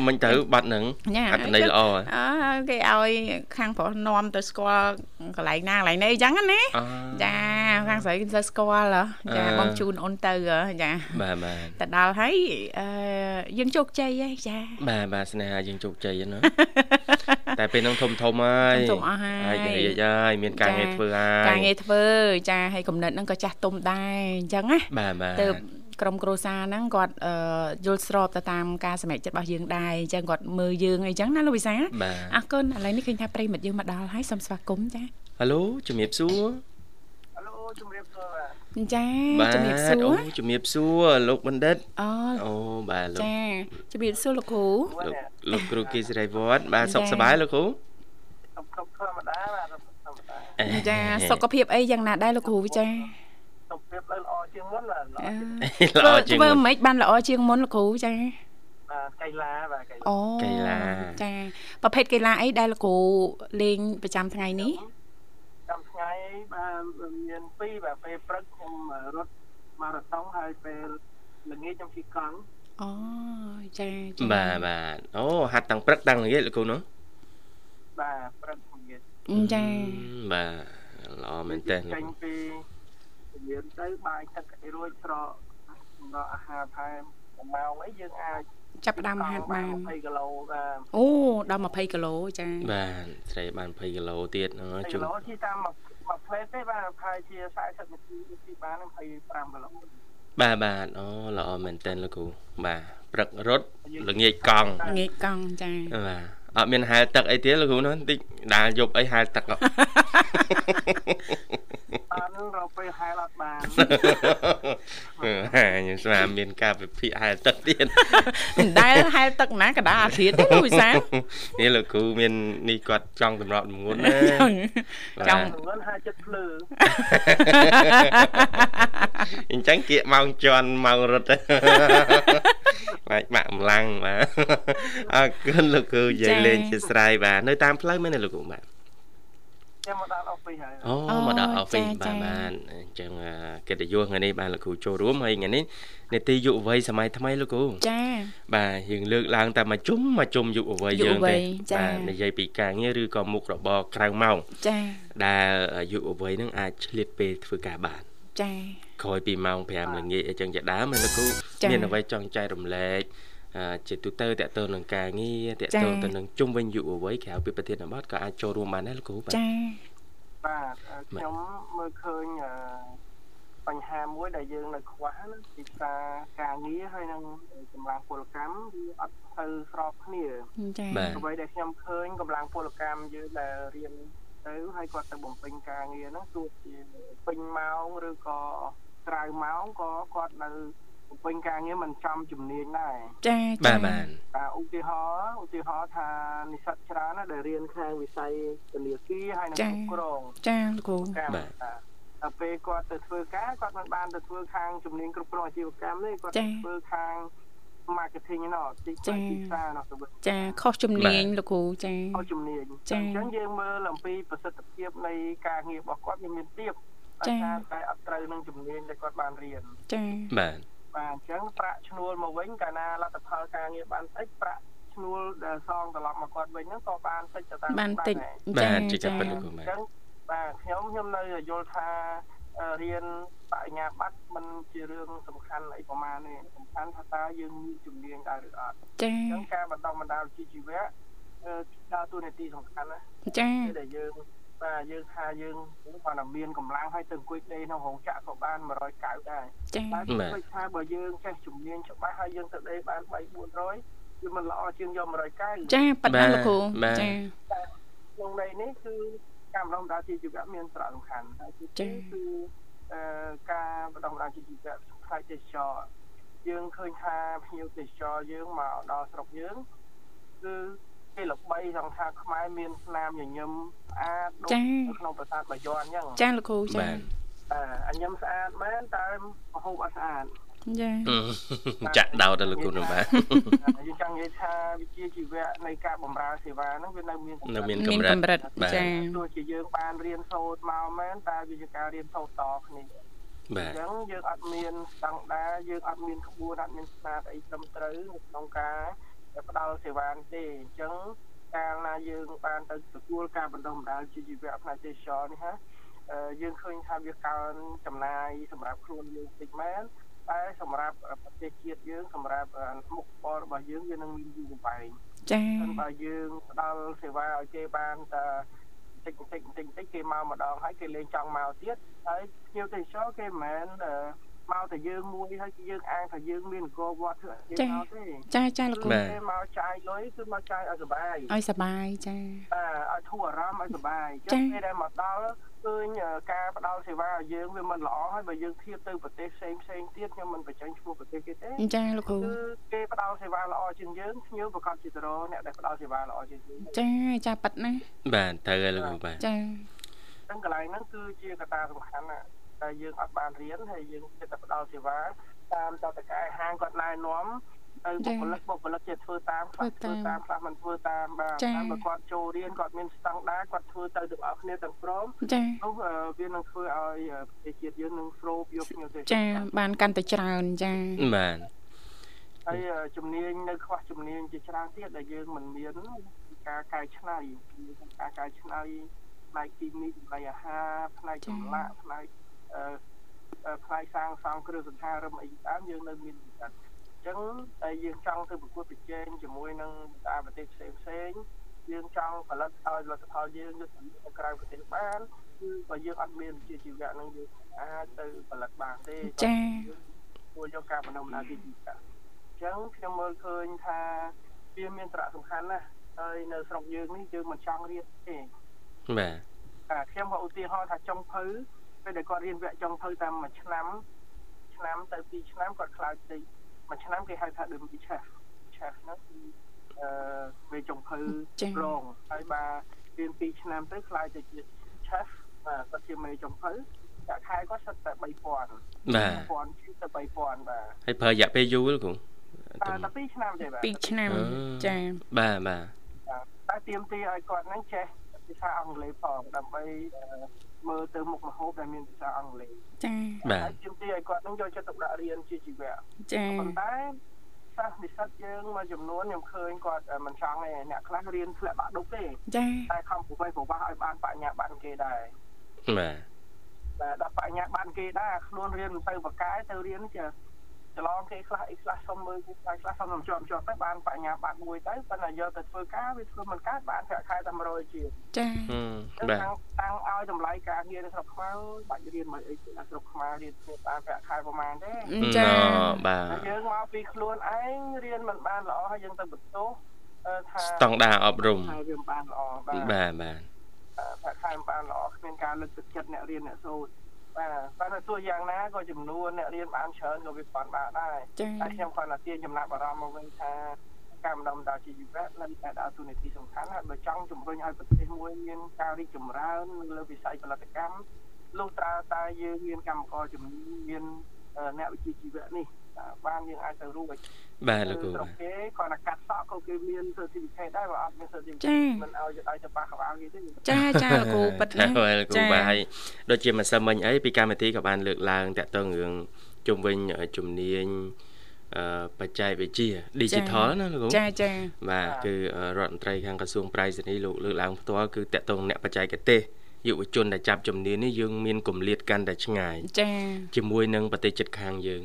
មិញទៅបាត់ហ្នឹងអត្តន័យល្អអើគេឲ្យខាងប្រុសនាំទៅស្គាល់កន្លែងណាកន្លែងនេះអញ្ចឹងណាចាខាងស្រីគេស្គាល់ចាបងជូនអូនទៅចាបាទបាទទៅដល់ហើយអឺយើងជោគជ័យហើយចាបាទបាទស្នេហាយើងជោគជ័យណាតែពេលហ្នឹងធំធំហើយធំអស់ហើយហើយនិយាយហើយមានការងារធ្វើហើយការងារធ្វើចាហើយកំណត់ហ្នឹងក៏ចាស់ទុំដែរអញ្ចឹងណាបាទបាទទៅ ក្រុមគ្រួសារហ្នឹងគាត់យល់ស្របទៅតាមការសម្រេចចិត្តរបស់យើងដែរអញ្ចឹងគាត់មើលយើងអីចឹងណាលោកវិសាអរគុណឥឡូវនេះឃើញថាប្រិមិត្តយើងមកដល់ហើយសូមស្វាគមន៍ចាហៅឡូជំរាបសួរហៅឡូជំរាបសួរចាជំរាបសួរអូជំរាបសួរលោកបណ្ឌិតអូអូបាទលោកចាជំរាបសួរលោកគ្រូលោកលោកគ្រូគីសិរីវត្តបាទសុខសប្បាយលោកគ្រូសុខធម្មតាបាទធម្មតាចាសុខភាពអីយ៉ាងណាដែរលោកគ្រូវិចា សុខភាពល្អជាងមុនបាទល្អជាងមុនធ្វើមិនបានល្អជាងមុនលោកគ្រូចាបាទកីឡាបាទកីឡាអូកីឡាចាប្រភេទកីឡាអីដែលលោកគ្រូលេងប្រចាំថ្ងៃនេះចាំថ្ងៃបាទមានពីរបាទពេលព្រឹកខ្ញុំរត់ម៉ារ៉ាតុងហើយពេលល្ងាចខ្ញុំជិះកង់អូចាបាទបាទអូហាត់តាំងព្រឹកតាំងល្ងាចលោកគ្រូនោះបាទព្រឹកល្ងាចចាបាទល្អមែនតើចេញពី រៀនទៅបាយទឹកឲ្យរួចស្រកសម្រាប់អាហារថែមម៉ោងអីយើងអាចចាប់ផ្ដើមហាត់បាន20គីឡូបាទអូដល់20គីឡូចាបាទស្រីបាន20គីឡូទៀតជុំគីឡូជិះតាមមួយផ្លេតទេបាទប្រហែលជា40នាទីជិះបាន25គីឡូបាទបាទអូល្អមែនតើលោកគ្រូបាទព្រឹករត់ល្ងាចកង់ល្ងាចកង់ចាបាទអត់មានហែលទឹកអីទៀតលោកគ្រូនោះតិចដាល់យប់អីហែលទឹកអត់ អត់រកពេលហែលអត់បានខ្ញុំស្មានមានការវិភាគហែលទឹកទៀតមិនដែលហែលទឹកណាកដាអាធិតទេលោកវិសានេះលោកគ្រូមាននេះគាត់ចង់តម្រប់ងួនណាចង់ងួនហាចិត្តភ្លឺអញ្ចឹងគៀកម៉ោងជន់ម៉ោងរត់បាច់បាក់ម្លាំងបាទអរគុណលោកគ្រូនិយាយលេងជាស្រ័យបាទនៅតាមផ្លូវមែនទេលោកគ្រូបាទ ចាំមកដល់ office ហើយអូមកដល់ office បានបានអញ្ចឹងកិត្តិយសថ្ងៃនេះបានលោកគ្រូចូលរួមហើយថ្ងៃនេះនេតិយុវវ័យសម័យថ្មីលោកគ្រូចា៎បាទយើងលើកឡើងតែមកជុំមកជុំយុវវ័យយើងទេបាទនិយាយពីការងារឬក៏មុខរបរក្រៅម៉ោងចា៎ដែលយុវវ័យនឹងអាចឆ្លៀតពេលធ្វើការបានចា៎ក្រោយពីម៉ោង5ល្ងាចអីចឹងជាដើមហើយលោកគ្រូមានអ្វីចង់ចែករំលែក ជាទូទៅតកតទៅនឹងការងារតកតទៅនឹងជុំវិញយុវវ័យក្រៅពីប្រធានបទក៏អាចចូលរួមបានដែរលោកគ្រូបាទចាបាទខ្ញុំមើលឃើញបញ្ហាមួយដែលយើងនៅខ្វះណាពីសារការងារហើយនឹងកម្លាំងពលកម្មវាអត់ទៅស្របគ្នាចា៎អ្វីដែលខ្ញុំឃើញកម្លាំងពលកម្មយើងដែលរៀនទៅហើយគាត់ទៅបំពេញការងារហ្នឹងទោះជាពេញម៉ោងឬក៏ក្រៅម៉ោងក៏គាត់នៅ បំពេញការងារមិនចំជំនាញដែរចាចាបាទបាទឧទាហរណ៍ឧទាហរណ៍ថានិស្សិតច្រើនណាដែលរៀនខាងវិស័យធនាគារហើយនិងគ្រប់គ្រងចាលោកគ្រូបាទដល់ពេលគាត់ទៅធ្វើការគាត់មិនបានទៅធ្វើខាងជំនាញគ្រប់គ្រងអាជីវកម្មទេគាត់ធ្វើខាង marketing ណោះទីផ្សារណោះទៅចាខុសជំនាញលោកគ្រូចាខុសជំនាញអញ្ចឹងយើងមើលអំពីប្រសិទ្ធភាពនៃការងាររបស់គាត់វាមានទៀបចាតែអត់ត្រូវនឹងជំនាញដែលគាត់បានរៀនចាបាទ បាទអញ្ចឹងប្រាក់ឈ្នួលមកវិញកាលណាលទ្ធផលការងារបានតិចប្រាក់ឈ្នួលដែលសងត្រឡប់មកគាត់វិញហ្នឹងក៏បានតិចទៅតាមបានតិចបាទជាការពិតលោកគ្រូបាទអញ្ចឹងបាទខ្ញុំខ្ញុំនៅយល់ថារៀនបញ្ញាបត្រมันជារឿងសំខាន់អីប្រហែលនេះសំខាន់ថាតើយើងមានជំនាញដែរឬអត់ចា៎អញ្ចឹងការបណ្ដុះបណ្ដាលវិជ្ជាជីវៈដើរតួនាទីសំខាន់ណាចា៎ដែលយើង បាទយើងថាយើងគាត់តែមានកម្លាំងហើយទៅអង្គុយដេកក្នុងរោងចក្រក៏បាន100កៅដែរចា៎តែឃើញថាបើយើងចេះជំនាញច្បាស់ហើយយើងទៅដេកបាន3 400វាមិនល្អជាងយក100កៅចាប៉ណ្ណាលោកគ្រូចាក្នុងន័យនេះគឺការបណ្ដុះបណ្ដាលជាជីវៈមានសារៈសំខាន់ហើយទី2គឺអឺការបណ្ដុះបណ្ដាលជាជីវៈផ្នែកទេសចរយើងឃើញថាភ្ញៀវទេសចរយើងមកដល់ស្រុកយើងគឺ គេល្បីថងថាខ្មែរមានស្នាមញញឹមស្អាតដូចក្នុងប្រាសាទបាយ័នអញ្ចឹងចាលោកគ្រូចាបាទអញ្ញឹមស្អាតមែនតែមហូបអត់ស្អាតចាចាក់ដោតទៅលោកគ្រូនោះបាទយើងចង់និយាយថាវិជាជីវៈនៃការបម្រើសេវាហ្នឹងវានៅមាននៅមានកម្រិតចាទោះជាយើងបានរៀនសូត្រមកមែនតែវាជាការរៀនសូត្រតគ្នាបាទអញ្ចឹងយើងអត់មានស្តង់ដារយើងអត់មានក្បួនអត់មានស្នាដអីត្រឹមត្រូវក្នុងការ ផ្ដល់សេវានេះទេអញ្ចឹងកាលណាយើងបានទៅទទួលការបណ្ដុះបណ្ដាលជាជីវៈផ្នែកទេសចរនេះហាយើងឃើញថាវាកើនចំណាយសម្រាប់ខ្លួនយើងតិចមែនតែសម្រាប់ប្រទេសជាតិយើងសម្រាប់មុខបររបស់យើងវានឹងមានយូរវែងចា៎បើយើងផ្ដល់សេវាឲ្យគេបានតែតិចតិចតិចតិចគេមកម្ដងហើយគេលេងចង់មកទៀតហើយភ្ញៀវទេសចរគេមិនមែន មកតែយើងមួយហើយយើងអាងថាយើងមានកវត្តធ្វើយើងមកទេចាចាលោកគ្រូគេមកចាយលុយគឺមកចាយឲ្យសុបាយឲ្យសុបាយចាបាទឲ្យធូរអារម្មណ៍ឲ្យសុបាយចឹងពេលដែលមកដល់ឃើញការផ្ដល់សេវាឲ្យយើងវាមិនល្អហើយបើយើងធៀបទៅប្រទេសផ្សេងផ្សេងទៀតខ្ញុំមិនបញ្ចេញឈ្មោះប្រទេសគេទេចាលោកគ្រូគឺគេផ្ដល់សេវាល្អជាងយើងភ្ញៀវប្រកាសជាតរអ្នកដែលផ្ដល់សេវាល្អជាងយើងចាចាប៉ាត់ណាបាទត្រូវហើយលោកគ្រូបាទចាទាំងកន្លែងហ្នឹងគឺជាកត្តាសំខាន់ណា តែយើងអត់បានរៀនហើយយើងគិតតែផ្ដល់សេវាតាមតតកែហាងគាត់ណែនាំទៅបុគ្គលិកបុគ្គលិកជាធ្វើតាមខ្លះធ្វើតាមខ្លះមិនធ្វើតាមបាទតែបើគាត់ចូលរៀនគាត់មានស្តង់ដារគាត់ធ្វើទៅទាំងអស់គ្នាទាំងព្រមនោះវានឹងធ្វើឲ្យប្រទេសជាតិយើងនឹងស្រូបយកភ្ញៀវទេសចាបានកាន់តែច្រើនចាបាទហើយជំនាញនៅខ្វះជំនាញជាច្រើនទៀតដែលយើងមិនមានការកែច្នៃការកែច្នៃផ្នែកគីមីចំណីអាហារផ្នែកចម្លាក់ផ្នែក ផ្នែកសាងសង់គ្រឿងសង្ហារឹមអីតាមយើងនៅមានអញ្ចឹងតែយើងចង់ទៅប្រកួតប្រជែងជាមួយនឹងតាប្រទេសផ្សេងផ្សេងយើងចង់ផលិតឲ្យលទ្ធផលយើងយកទៅក្រៅប្រទេសបានគឺបើយើងអត់មានវិជ្ជាជីវៈនឹងយើងអាចទៅផលិតបានទេចា៎គួរយកការបណ្ដុំបណ្ដាលវិជ្ជាជីវៈអញ្ចឹងខ្ញុំមើលឃើញថាវាមានសារៈសំខាន់ណាស់ហើយនៅស្រុកយើងនេះយើងមិនចង់រៀនទេបាទខ្ញុំក៏ឧទាហរណ៍ថាចុងភៅ ពេលដែលគាត់រៀនវគ្គចុងភៅតាមមួយឆ្នាំឆ្នាំទៅ2ឆ្នាំគាត់ខ្លាចទៅមួយឆ្នាំគេហៅថា Demi Chef Chef ហ្នឹងគឺអឺវេចុងភៅរងហើយបាទរៀន2ឆ្នាំទៅខ្លាចទៅជា Chef បាទគាត់ជាមេចុងភៅតែខែគាត់សិតតែ3000បាទ1000ជាទៅ3000បាទហើយប្រើរយៈពេលយូរគ្រូបាទតែ2ឆ្នាំទេបាទ2ឆ្នាំចាបាទបាទតែទៀមទីឲ្យគាត់ហ្នឹងចេះភាសាអង់គ្លេសផងដើម្បី មើលទៅមុខមហូបដែលមានភាសាអង់គ្លេសចា៎បាទជាងទីឲ្យគាត់នឹងយកចិត្តទុកដាក់រៀនជាជីវៈចា៎ប៉ុន្តែសិស្សនិស្សិតយើងមួយចំនួនខ្ញុំឃើញគាត់មិនចង់ទេអ្នកខ្លះរៀនធ្លាក់បាក់ដុកទេចា៎តែខំប្រវេប្រវាស់ឲ្យបានបញ្ញាបត្រគេដែរបាទបាទដល់បញ្ញាបត្រគេដែរខ្លួនរៀនមិនទៅបកកែទៅរៀនជា ច្រឡំគេខ្លះអីខ្លះសុំមើលគេខ្លះខ្លះសុំជាប់ជាប់ទៅបានបញ្ញាបត្រមួយទៅប៉ុន្តែយកទៅធ្វើការវាធ្វើមិនកើតបានប្រាក់ខែតែ100ជាចាបាទតាំងឲ្យតម្លៃការងារនៅស្រុកខ្មែរបាច់រៀនមកអីនៅស្រុកខ្មែររៀនធ្វើបានប្រាក់ខែប្រហែលទេចាបាទយើងមកពីខ្លួនឯងរៀនមិនបានល្អហើយយើងទៅបន្ទោសថាស្តង់ដារអប់រំហើយវាមិនបានល្អបាទបាទបាទប្រាក់ខែមិនបានល្អគ្មានការលើកទឹកចិត្តអ្នករៀនអ្នកសូត្រ បាទប៉ុន្តែទោះយ៉ាងណាក៏ចំនួនអ្នករៀនបានច្រើនក៏វាប៉ុនបានដែរតែខ្ញុំគាត់ថាទាញចំណាប់អារម្មណ៍មកវិញថាការបណ្ដុំដល់ជីវៈនៅតែដើរតួនាទីសំខាន់ហើយបើចង់ជំរុញឲ្យប្រទេសមួយមានការរីកចម្រើនលើវិស័យផលិតកម្មលុះត្រាតែយើងមានកម្មករជំនាញមានអ្នកវិជ្ជាជីវៈនេះ បានយើងអាចទៅរួចបាទលោកគ្រូគេគាត់តែកាត់សក់ក៏គេមាន certificate ដែរបើអត់មាន certificate មិនឲ្យឲ្យទៅប៉ះក្បាលគេទេចាចាលោកគ្រូប៉ិតណាលោកគ្រូបាទហើយដូចជាម្សិលមិញអីពីកម្មវិធីក៏បានលើកឡើងតាក់ទងរឿងជុំវិញជំនាញអឺបច្ចេកវិទ្យា digital ណាលោកគ្រូចាចាបាទគឺរដ្ឋមន្ត្រីខាងក្រសួងប្រៃសណីលោកលើកឡើងផ្ទាល់គឺតាក់ទងអ្នកបច្ចេកទេសយុវជនដែលចាប់ជំនាញនេះយើងមានគម្លាតកាន់តែឆ្ងាយចាជាមួយនឹងប្រទេសជិតខាងយើង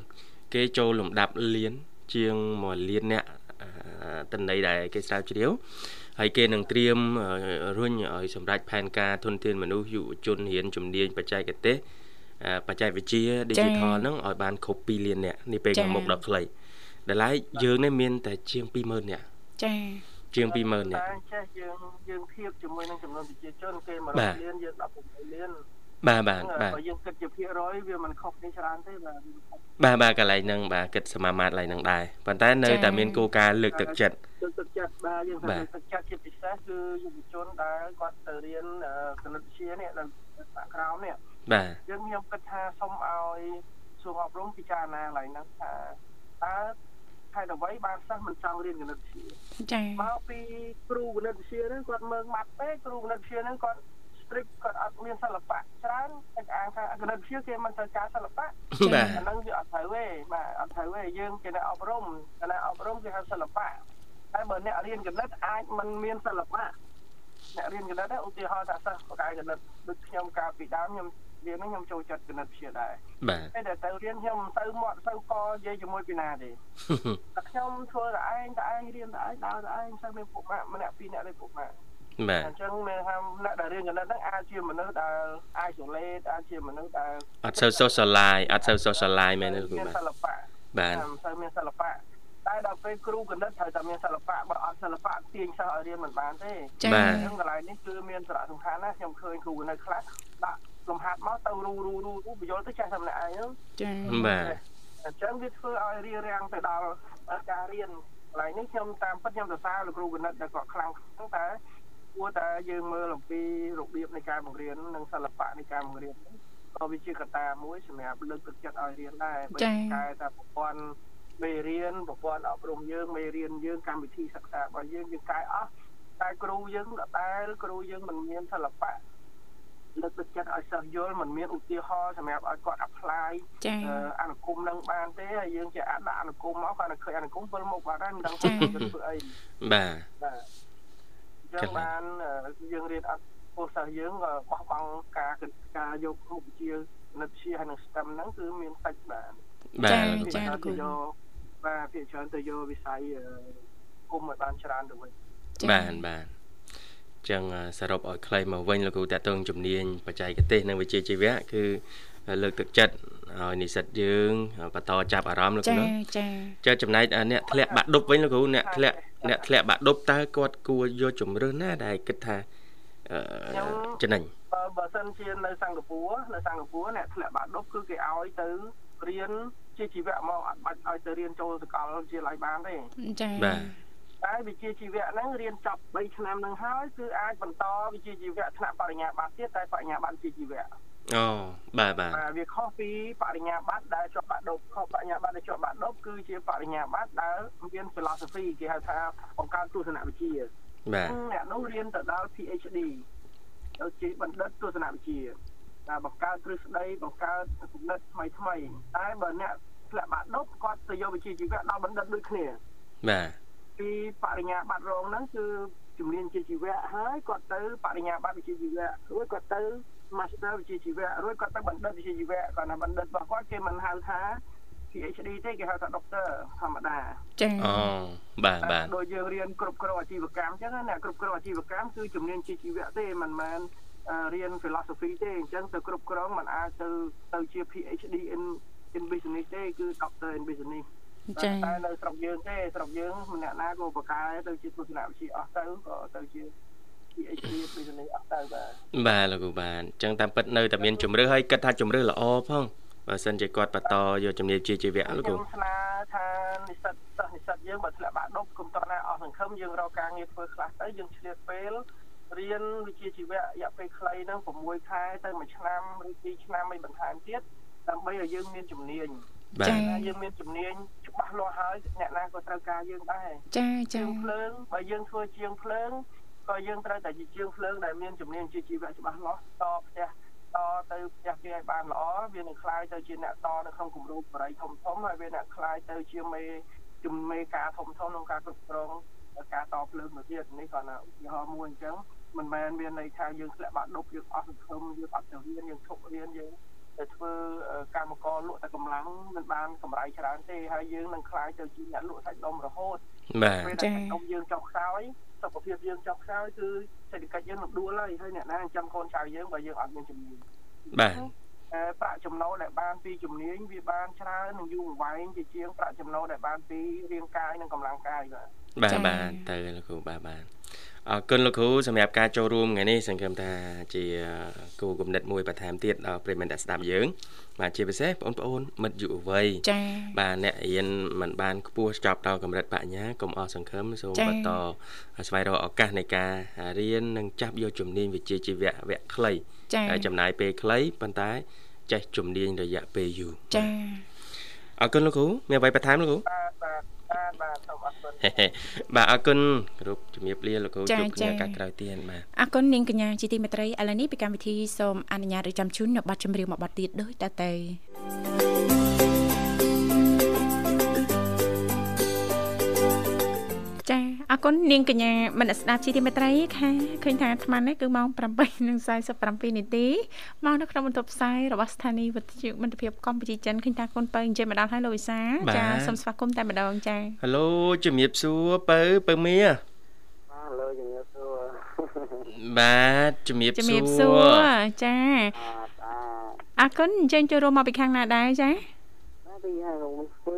គេចូលលំដាប់លៀនជាង1លានអ្នកតន័យដែលគេស្រាវជ្រាវហើយគេនឹងត្រៀមរុញឲ្យសម្រាប់ផែនការធនធានមនុស្សយុវជនរៀនជំនាញបច្ចេកទេសបច្ចេកវិទ្យា digital ហ្នឹងឲ្យបានគ្រប់2លានអ្នកនេះពេលខាងមុខដល់ខ្លីដែលឡែកយើងនេះមានតែជាង20000អ្នកចាជាង20000នាក់តែចេះយើងយើងធៀបជាមួយនឹងចំនួនប្រជាជនគេ100លានយើង16លាន បាទបាទបាទបើយើងគិតជាភាគរយវាមិនខុសគ្នាច្រើនទេបាទបាទបាទកន្លែងហ្នឹងបាទគិតសមាមាត្រកន្លែងហ្នឹងដែរប៉ុន្តែនៅតែមានគោលការណ៍លើកទឹកចិត្តលើកទឹកចិត្តបាទយើងលើកទឹកចិត្តជាពិសេសគឺយុវជនដែលគាត់ទៅរៀនគណិតវិទ្យានេះនៅសាក្រោមនេះបាទយើងខ្ញុំគិតថាសូមឲ្យសួរអប់រំពិចារណាកន្លែងហ្នឹងថាតើហេតុអ្វីបានសិស្សមិនចង់រៀនគណិតវិទ្យាចា៎មកពីគ្រូគណិតវិទ្យាហ្នឹងគាត់មើងម៉ាត់ពេកគ្រូគណិតវិទ្យាហ្នឹងគាត់ strict គាត់អត់មានសិល្បៈច្រើនតែអាងថាគណិតវិទ្យាគេមិនត្រូវការសិល្បៈបាទអាហ្នឹងវាអត់ត្រូវទេបាទអត់ត្រូវទេយើងជាអ្នកអប់រំគណៈអប់រំគេហៅសិល្បៈតែបើអ្នករៀនគណិតអាចមិនមានសិល្បៈអ្នករៀនគណិតឧទាហរណ៍ថាសិស្សបកាយគណិតដូចខ្ញុំកាលពីដើមខ្ញុំរៀនហ្នឹងខ្ញុំចូលចិត្តគណិតវិទ្យាដែរបាទតែតែទៅរៀនខ្ញុំមិនទៅមាត់ទៅកនិយាយជាមួយពីណាទេតែខ្ញុំធ្វើតែឯងតែឯងរៀនតែឯងដើរតែឯងទៅមានពុកម៉ាក់ម្នាក់ពីរនាក់លេពុកម៉ាក់ បាទអញ្ចឹងមានថាអ្នកដែលរៀនគណិតហ្នឹងអាចជាមនុស្សដែល isolate អាចជាមនុស្សដែលអត់សូវ socialize អត់សូវ socialize មែនទេគ្រូបាទសិល្បៈបាទមិនសូវមានសិល្បៈតែដល់ពេលគ្រូគណិតត្រូវតែមានសិល្បៈបើអត់សិល្បៈទាញសិស្សឲ្យរៀនមិនបានទេបាទអញ្ចឹងកន្លែងនេះគឺមានសារៈសំខាន់ណាស់ខ្ញុំឃើញគ្រូគណិតខ្លះដាក់លំហាត់មកទៅរូរូរូរូបញ្យល់ទៅចេះតែម្នាក់ឯងហ្នឹងចា៎បាទអញ្ចឹងវាធ្វើឲ្យរៀបរៀងទៅដល់ការរៀនកន្លែងនេះខ្ញុំតាមពិតខ្ញុំសរសើរលោកគ្រូគណិតដែលគាត់ខ្លាំងខ្លាំងតែ គួរតែយើងមើលអំពីរបៀបនៃការបង្រៀននិងសិល្បៈនៃការបង្រៀនក៏វាជាកត្តាមួយសម្រាប់លើកទឹកចិត្តឲ្យរៀនដែរបើកែតែប្រព័ន្ធមេរៀនប្រព័ន្ធអប់រំយើងមេរៀនយើងកម្មវិធីសិក្សារបស់យើងយើងកែអស់តែគ្រូយើងដដែលគ្រូយើងមិនមានសិល្បៈលើកទឹកចិត្តឲ្យសិស្សយល់មិនមានឧទាហរណ៍សម្រាប់ឲ្យគាត់ apply អនុគមនឹងបានទេហើយយើងជាអាចដាក់អនុគមមកគាត់ឃើញអនុគមវិលមកបាត់ហើយមិនដឹងថាធ្វើអីបាទបាទ ចឹងបានយើងរៀនអត់ពលសិស្សយើងបោះបង់ការការយកមុខវិជ្ជានិតជាហើយនឹង STEM ហ្នឹងគឺមានសាច់បានបាទចា៎ទៅយកបាទភាគច្រើនទៅយកវិស័យគុំឲ្យបានច្រើនទៅវិញបាទបាទចឹងសរុបឲ្យខ្លីមកវិញលោកគ្រូតេតងជំនាញបច្ចេកទេសនិងវិជ្ជាជីវៈគឺលើកទឹកចិត្តឲ្យនិស្សិតយើងបន្តចាប់អារម្មណ៍លោកគ្រូចាចាចំណែកអ្នកធ្លាក់បាក់ដប់វិញលោកគ្រូអ្នកធ្លាក់ អ្នកធ្លាក់បាក់ដប់តើគាត់គួរយកជំរឿនណាដែលគិតថាអឺចំណេញបើបើសិនជានៅសិង្ហបុរីនៅសិង្ហបុរីអ្នកធ្លាក់បាក់ដប់គឺគេឲ្យទៅរៀនជាជីវៈមកអត់បាច់ឲ្យទៅរៀនចូលសាកលវិទ្យាល័យបានទេចាបាទតែវិជ្ជាជីវៈហ្នឹងរៀនចប់3ឆ្នាំហ្នឹងហើយគឺអាចបន្តវិជ្ជាជីវៈថ្នាក់បរិញ្ញាបត្រទៀតតែបរិញ្ញាបត្រវិជ្ជាជីវៈ អូបាទបាទបាទវាខុសពីបរិញ្ញាបត្រដែលជាប់បាក់ដប់ខុសបរិញ្ញាបត្រដែលជាប់បាក់ដប់គឺជាបរិញ្ញាបត្រដែលមាន philosophy គេហៅថាបង្កើតទស្សនវិជ្ជាបាទអ្នកនោះរៀនទៅដល់ PhD ទៅជាបណ្ឌិតទស្សនវិជ្ជាតែបង្កើតទ្រឹស្ដីបង្កើតគំនិតថ្មីថ្មីតែបើអ្នកធ្លាក់បាក់ដប់គាត់ទៅយកវិជ្ជាជីវៈដល់បណ្ឌិតដូចគ្នាបាទពីបរិញ្ញាបត្ររងហ្នឹងគឺជំនាញជាជីវៈហើយគាត់ទៅបរិញ្ញាបត្រវិជ្ជាជីវៈរួចគាត់ទៅ Master វិជ្ជាជីវៈរួចគាត់ទៅបណ្ឌិតវិជ្ជាជីវៈគាត់ថាបណ្ឌិតរបស់គាត់គេមិនហៅថា PhD ទេគេហៅថា Doctor ធម្មតាចាអូបាទបាទដូចយើងរៀនគ្រប់គ្រងអាជីវកម្មអញ្ចឹងណាគ្រប់គ្រងអាជីវកម្មគឺជំនាញជាជីវៈទេមិនមែនរៀន philosophy ទេអញ្ចឹងទៅគ្រប់គ្រងมันអាចទៅទៅជា PhD in in business ទេគឺ Doctor in business ចាតែនៅស្រុកយើងទេស្រុកយើងម្នាក់ណាក៏បកកែទៅជាទស្សនវិជ្ជាអស់ទៅក៏ទៅជា PhD business អស់ទៅបាទបាទលោកគ្រូបាទអញ្ចឹងតាមពិតនៅតែមានជំរឿសហើយគិតថាជំរឿសល្អផងបើសិនជាគាត់បន្តយកជំនាញជាជីវៈលោកគ្រូខ្ញុំស្នើថានិស្សិតសិស្សនិស្សិតយើងបើធ្លាក់បាក់ដប់គុំតោះណាអស់សង្ឃឹមយើងរកការងារធ្វើខ្លះទៅយើងឆ្លៀតពេលរៀនវិជ្ជាជីវៈរយៈពេលខ្លីហ្នឹង6ខែទៅ1ឆ្នាំឬ2ឆ្នាំមិនបន្ថែមទៀតដើម្បីឲ្យយើងមានជំនាញចាយើងមានជំនាញច្បាស់លាស់ហើយអ្នកណាក៏ត្រូវការយើងដែរចាចាជាងភ្លើងបើយើងធ្វើជាងភ្លើង ក៏យើងត្រូវតែជាជាងភ្លើងដែលមានជំនាញជាជីវៈច្បាស់លាស់តផ្ទះតទៅផ្ទះគេឲ្យបានល្អវានឹងคล้ายទៅជាអ្នកតនៅក្នុងគម្រោងបរិយធំធំហើយវាអ្នកคล้ายទៅជាមេជំមេការធំធំក្នុងការគ្រប់គ្រងការតភ្លើងទៅទៀតនេះគាត់ណាឧទាហរណ៍មួយអញ្ចឹងមិនមែនមានន័យថាយើងធ្លាក់បាក់ដប់យើងអស់សង្ឃឹមយើងអត់ទៅរៀនយើងឈប់រៀនយើងទៅធ្វើកម្មករលក់តែកម្លាំងមិនបានកម្រៃច្រើនទេហើយយើងនឹងខ្លាយទៅជាអ្នកលក់សាច់ដុំរហូតបាទពេលដែលដុំយើងចុះខ្សោយ សុខភាពយើងចុះខ្សោយគឺសេដ្ឋកិច្ចយើងនឹងដួលហើយហើយអ្នកណាចិញ្ចឹមកូនចៅយើងបើយើងអត់មានជំនាញបាទប្រាក់ចំណូលដែលបានពីជំនាញវាបានច្រើននិងយូរអង្វែងជាជាងប្រាក់ចំណូលដែលបានពីរាងកាយនិងកម្លាំងកាយបាទបាទបាទទៅលោកគ្រូបាទបាទ អរគុណលោកគ្រូសម្រាប់ការចូលរួមថ្ងៃនេះសង្ឃឹមថាជាគូគំនិតមួយបន្ថែមទៀតដល់ប្រិយមិត្តដែលស្ដាប់យើង បាទជាពិសេសបងប្អូនមិត្តយុវវ័យចា៎បាទអ្នករៀនមិនបានខ្ពស់ចប់ដល់កម្រិតបញ្ញាកុំអស់សង្ឃឹមសូមបន្តស្វែងរកឱកាសនៃការរៀននិងចាប់យកជំនាញវិជ្ជាជីវៈវគ្គខ្លីហើយចំណាយពេលខ្លីប៉ុន្តែចេះជំនាញរយៈពេលយូរចា៎អរគុណលោកគ្រូមានអ្វីបន្ថែមលោកគ្រូបាទបាទ បាទបាទសូមអរគុណបាទអរគុណគ្រប់ជំរាបលាលោកគ្រូជួបគ្នាឱកាសក្រោយទៀតបាទអរគុណនាងកញ្ញាជាទីមេត្រីឥឡូវនេះពីកម្មវិធីសូមអនុញ្ញាតរៀបចំជូននៅប័ណ្ណចម្រៀងមួយប័ណ្ណទៀតដូចតទៅ អរគុណនាងកញ្ញាមនស្ដាប់ជីទីមេត្រីค่ะឃើញថាអាត្មានេះគឺម៉ោង8:47នាទីមកនៅក្នុងបន្ទប់ផ្សាយរបស់ស្ថានីយ៍វិទ្យុមិត្តភាពកម្ពុជាចិនឃើញថាកូនពៅអញ្ជើញមកដល់ហើយលោកវិសាចាសូមស្វាគមន៍តែម្ដងចាហៅឡូជំរាបសួរពៅពៅមៀបាទឡូជំរាបសួរបាទជំរាបសួរជំរាបសួរចាអរគុណអញ្ជើញចូលរួមមកពីខាងណាដែរចាពីខាងរងស្ពឺ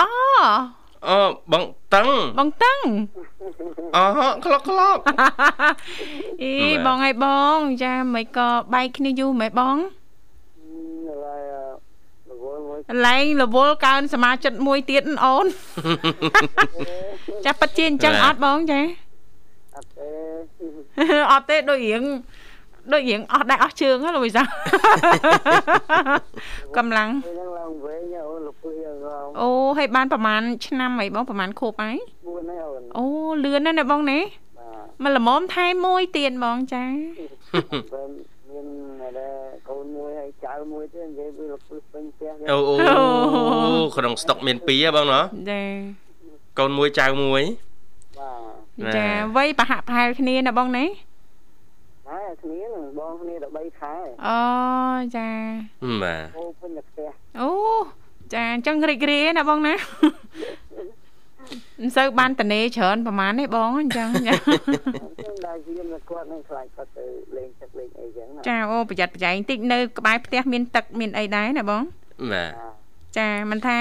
អូ អូបងតឹងបងតឹងអូក្លុកក្លុកអីបងឲ្យបងចាមិនក៏បែកគ្នាយូរមែនបងឡើងរវល់កើនសមាជិកមួយទៀតអូនចាប៉ិតជាអញ្ចឹងអត់បងចាអត់ទេអត់ទេដូចរៀង ដូចរៀងអស់ដែរអស់ជើងហ៎លោកវិសាកម្លាំងឡើងវិញអូលោកពឹសអូហើយបានប្រហែលឆ្នាំអីបងប្រហែលខូបហើយ4ហើយអូលឿនណាស់ណាបងណាមកល្មមថែមួយទៀតបងចាមានតែកូនមួយហើយចៅមួយទៀតនិយាយពីលោកពឹសពេញផ្ទះអូអូក្នុងស្តុកមាន2ហ៎បងណាចាកូនមួយចៅមួយបាទចាវ័យប្រហាក់ប្រហែលគ្នាណាបងណា ហ៎គ្នានឹងបងគ្នា13ខែអូចាបាទអូពេញតែផ្ទះអូចាអញ្ចឹងរីករាយណាបងណាមិនសូវបានតនេច្រើនប្រហែលទេបងអញ្ចឹងចាដល់ជាមគាត់នឹងខ្លាចគាត់ទៅលេងទឹកលេងអីចឹងចាអូប្រយ័ត្នប្រយែងតិចនៅក្បែរផ្ទះមានទឹកមានអីដែរណាបងបាទ ចាមិនថា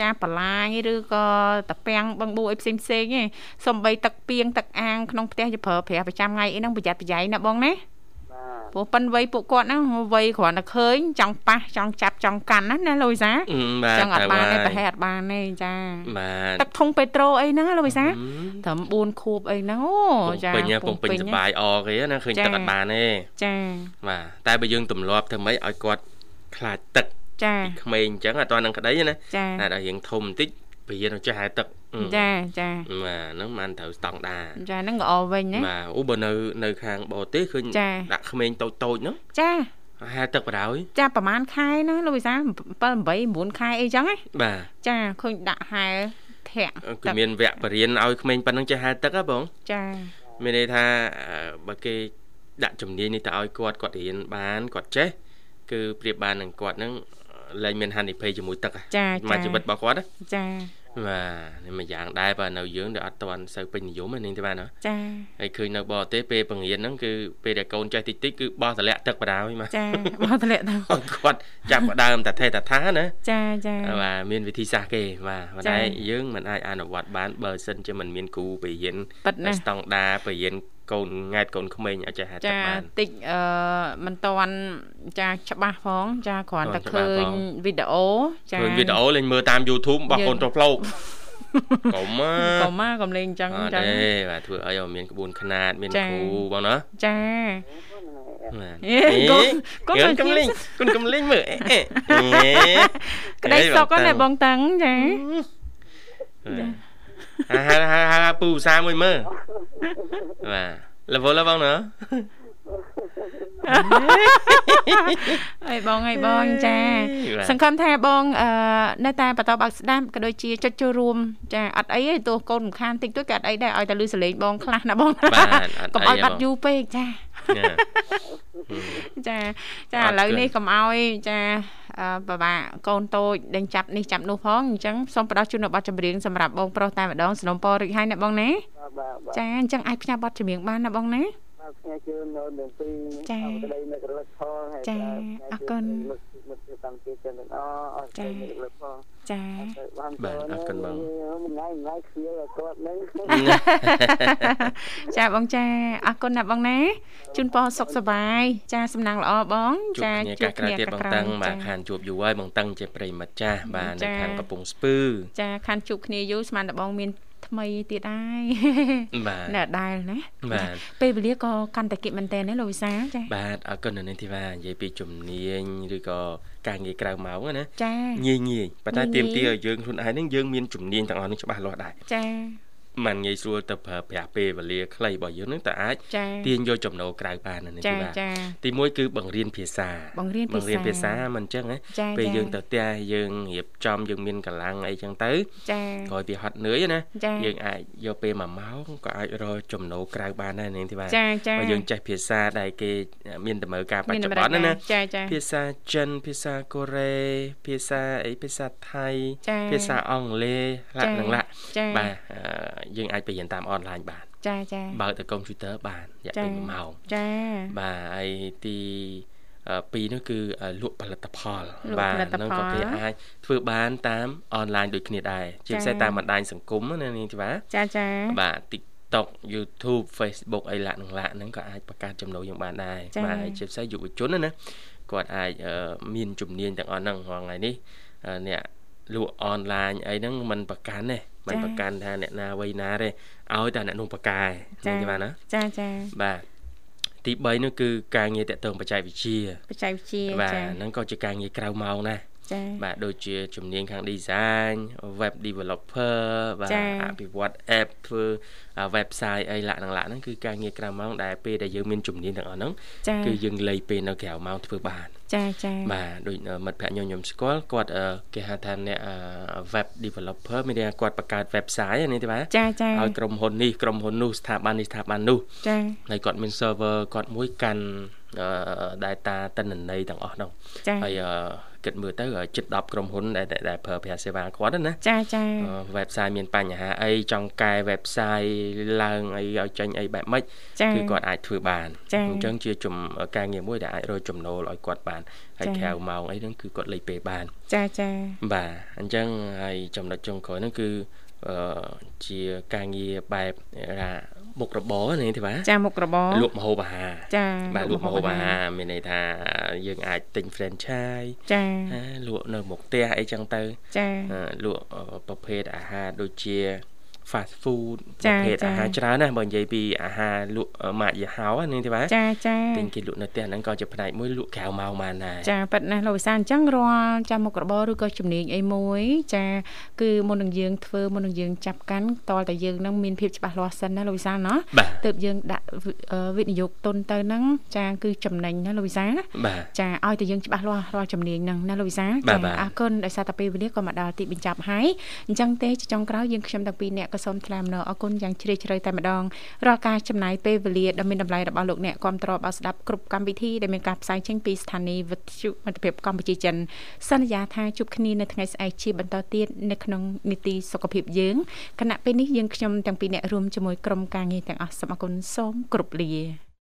ចាបន្លាញឬក៏តាពាំងបឹងបួអីផ្សេងផ្សេងទេសំបីទឹកពីងទឹកអាងក្នុងផ្ទះជាប្រើប្រាស់ប្រចាំថ្ងៃអីហ្នឹងប្រយ័ត្នប្រយែងណាបងណាព្រោះប៉ិនវ័យពួកគាត់ហ្នឹងវ័យគ្រាន់តែឃើញចង់ប៉ះចង់ចាប់ចង់កាន់ណាណាលូយសាចង់អត់បានទេប្រហែលអត់បានទេចាបាទទឹកធុងពេត្រូអីហ្នឹងលូយសាត្រឹម4ខួបអីហ្នឹងអូចាពេញពងពេញសបាយអគេណាឃើញទឹកអត់បានទេចាបាទតែបើយើងទម្លាប់ធ្វើម៉េចឲ្យគាត់ខ្លាចទឹក ចាក្មេងអញ្ចឹងអត់ទាន់នឹងក្តីណាតែដល់រៀងធំបន្តិចព្រានចេះហែទឹកចាចាបាទហ្នឹងបានត្រូវស្តង់ដាចាហ្នឹងល្អវិញណាបាទអូបើនៅនៅខាងបរទេសឃើញដាក់ក្មេងតូចតូចហ្នឹងចាហែទឹកបដ ாய் ចាប្រហែលខែណាលោកវិសា7 8 9ខែអីចឹងណាបាទចាឃើញដាក់ហែធាក់គឺមានវគ្គបរៀនឲ្យក្មេងប៉ុណ្ណឹងចេះហែទឹកហ៎បងចាមានន័យថាបើគេដាក់ជំនាញនេះទៅឲ្យគាត់គាត់រៀនបានគាត់ចេះគឺប្រៀបបាននឹងគាត់នឹង លែងមានហានិភ័យជាមួយទឹកចាចាជីវិតរបស់គាត់ចាបាទនេះមួយយ៉ាងដែរបាទនៅយើងដែលអត់ទាន់សូវពេញនិយមហ្នឹងទេបាទណាចាហើយឃើញនៅបរទេសពេលបង្រៀនហ្នឹងគឺពេលដែលកូនចេះតិចតិចគឺបោះតម្លាក់ទឹកបដាហើយបាទចាបោះតម្លាក់ទឹកគាត់ចាប់ផ្ដើមតែថេតថាណាចាចាបាទមានវិធីសាស្ត្រគេបាទប៉ុន្តែយើងមិនអាចអនុវត្តបានបើសិនជាមិនមានគ្រូបរិញ្ញាស្តង់ដាបរិញ្ញា កូនង៉ែតកូនក្មេងអាចចេះហាត់ទឹកបានចាតិចអឺមិនតាន់ចាច្បាស់ផងចាគ្រាន់តែឃើញវីដេអូចាឃើញវីដេអូលេងមើលតាម YouTube របស់កូនប្រុសផ្លោកកុំកុំកុំលេងអញ្ចឹងចឹងទេបាទធ្វើឲ្យមានក្បួនខ្នាតមានគ្រូបងណាចាកូនកូនកំលេងកូនកំលេងមើលក្តីសុកណាបងតាំងចា ហាហាហាពូសាមួយមើលបាទលវលបងណាអីបងអីបងចា សង្ឃឹមថាបងអឺនៅតែបន្តបើកស្ដាប់ក៏ដូចជាចុចចូលរួមចាអត់អីទេទោះកូនរំខានតិចតួចក៏អត់អីដែរឲ្យតែលឺសលេងបងខ្លះណាបងកុំឲ្យបាត់យូរពេកចាចាចាឥឡូវនេះកុំឲ្យចា បបាកូនតូចដេញចាប់នេះចាប់នោះផងអញ្ចឹងសូមផ្ដល់ជូននៅប័ណ្ណចម្រៀងសម្រាប់បងប្រុសតែម្ដងสนុំពររិចហើយណាបងណាចាអញ្ចឹងអាចផ្ញើប័ណ្ណចម្រៀងបានណាបងណាផ្ញើជូននៅនឹងពីក្តីនឹករលឹកផងហើយចាអរគុណមិត្តកម្មជាចិនទាំងអស់អរគុណនឹករលឹកផង ចាបានបាទអរគុណបងថ្ងៃថ្ងៃខ្ជិលគាត់នឹងចាបងចាអរគុណណាបងណាជូនពរសុខសប្បាយចាសំណាងល្អបងចាជួបគ្នាទៀតបងតឹងបាទខានជួបយូរហើយបងតឹងជាប្រិមិត្តចាស់បាទនៅខាងកំពង់ស្ពឺចាខានជួបគ្នាយូរស្មានតែបងមាន ថ្មីទៀតហើយបាទនៅដែលណាបាទពេលវេលាក៏កាន់តែគិតមែនតើណាលោកវិសាចាបាទអរគុណនៅនេះធីវ៉ានិយាយពីជំនាញឬក៏ការងារក្រៅម៉ោងណាចាងាយងាយប៉ុន្តែទៀមទាឲ្យយើងខ្លួនឯងហ្នឹងយើងមានជំនាញទាំងអស់នេះច្បាស់លាស់ដែរចា มันងាយស្រួលទៅប្រើប្រាស់ពេលវេលាខ្លីរបស់យើងនឹងតែអាចទាញយកចំណូលក្រៅបាននេះទីបាទទីមួយគឺបង្រៀនភាសាបង្រៀនបង្រៀនភាសាមិនអញ្ចឹងណាពេលយើងទៅផ្ទះយើងរៀបចំយើងមានកម្លាំងអីចឹងទៅចាក្រោយពីហត់នឿយណាយើងអាចយកពេល1ម៉ោងក៏អាចរកចំណូលក្រៅបានដែរនេះទីបាទបើយើងចេះភាសាដែលគេមានតម្រូវការបច្ចុប្បន្នណាភាសាចិនភាសាកូរ៉េភាសាអីភាសាថៃភាសាអង់គ្លេសឡាក់នឹងឡាក់បាទយើងអាចបរៀនតាមអនឡាញបានចាចាបើកទៅកុំព្យូទ័របានរយៈពេល1ម៉ោងចាបាទហើយទីពីរនោះគឺលក់ផលិតផលបាទហ្នឹងក៏គេអាចធ្វើបានតាមអនឡាញដូចគ្នាដែរជាពិសេសតាមបណ្ដាញសង្គមណានាងធីវ៉ាចាចាបាទ TikTok YouTube Facebook អីឡាក់នឹងឡាក់ហ្នឹងក៏អាចបង្កើតចំណូលយើងបានដែរបាទជាពិសេសយុវជនណាគាត់អាចមានជំនាញទាំងអស់ហ្នឹងរាល់ថ្ងៃនេះអ្នក លក់អនឡាញអីហ្នឹងมันប្រកាន់ទេមិនប្រកាន់ថាអ្នកណាវ័យណាទេឲ្យតែអ្នកនោះប្រកែចា៎ណាចាចាបាទទី3នោះគឺការងារតកតងបច្ចេកវិទ្យាបច្ចេកវិទ្យាបាទហ្នឹងក៏ជាការងារក្រៅម៉ោងដែរចា៎បាទដូចជាជំនាញខាង design web developer បាទអភិវឌ្ឍ app ធ្វើ website អីឡាក់នឹងឡាក់ហ្នឹងគឺការងារក្រៅម៉ោងដែលពេលដែលយើងមានជំនាញទាំងអស់ហ្នឹងគឺយើងលៃពេលនៅក្រៅម៉ោងធ្វើបាន ចាចាបាទដូចមិត្តភ័ក្ដិខ្ញុំខ្ញុំស្គាល់គាត់គេហៅថាអ្នក web developer មានថាគាត់បង្កើត website នេះទេបាទចាចាឲ្យក្រុមហ៊ុននេះក្រុមហ៊ុននោះស្ថាប័ននេះស្ថាប័ននោះចាហើយគាត់មាន server គាត់មួយកាន់ data តិន្នន័យទាំងអស់ហ្នឹងហើយ គិតមើលទៅជិត10ក្រុមហ៊ុនដែលដែលប្រើប្រាស់សេវាគាត់ណាចាចា website មានបញ្ហាអីចង់កែ website ឡើងអីឲ្យចេញអីបែបម៉េចគឺគាត់អាចធ្វើបានអញ្ចឹងជាជំការងារមួយដែលអាចរកចំណូលឲ្យគាត់បានហើយក្រៅម៉ោងអីហ្នឹងគឺគាត់លេខពេលបាន ចាចាបាទអញ្ចឹងហើយចំណុចចុងក្រោយហ្នឹងគឺអឺ ជាការងារបែបថាមុខរបរនេះទេបាទចាមុខរបរលក់ម្ហូបអាហារចាបាទលក់ម្ហូបអាហារមានន័យថាយើងអាចទិញ franchise ចាលក់នៅមុខផ្ទះអីចឹងទៅចាលក់ប្រភេទអាហារដូចជា fast food ប្រភេទអាហារច្រើនណាស់បើនិយាយពីអាហារលក់ម៉ាកយីហោនេះទេបាទចាចាទិញគេលក់នៅផ្ទះហ្នឹងក៏ជាផ្នែកមួយលក់ក្រៅម៉ោងបានដែរចាប៉ិតណាស់លោកវិសាអញ្ចឹងរាល់ចាមុខរបរឬក៏ជំនាញអីមួយចាគឺមុននឹងយើងធ្វើមុននឹងយើងចាប់កាន់តលតែយើងនឹងមានភាពច្បាស់លាស់សិនណាលោកវិសាណាទើបយើងដាក់វិនិយោគទុនទៅហ្នឹងចាគឺចំណេញណាលោកវិសាចាឲ្យតែយើងច្បាស់លាស់រាល់ជំនាញហ្នឹងណាលោកវិសាចាអរគុណដោយសារតែពេលវេលាក៏មកដល់ទីបញ្ចប់ហើយអញ្ចឹងទេចុងក្រោយយើងខ្ញុំទាំងពីរអ្នកក៏សូមថ្លែងអំណរអរគុណយ៉ាងជ្រាលជ្រៅតែម្ដងរាល់ការចំណាយពេលវេលាដ៏មានតម្លៃរបស់លោកអ្នកគាំទ្របើស្ដាប់គ្រប់កម្មវិធីដែលមានការផ្សាយចេញពីស្ថានីយ៍វិទ្យុមិត្តភាពកម្ពុជាចិនសន្យាថាជួបគ្នានៅថ្ងៃស្អែកជាបន្តទៀតនៅក្នុងនីតិសុខភាពយើងគណៈពេលនេះយើងខ្ញុំទាំងពីរអ្នករួមជាមួយក្រុមការងារទាំងអស់សូមអរគុណសូមគោរពលា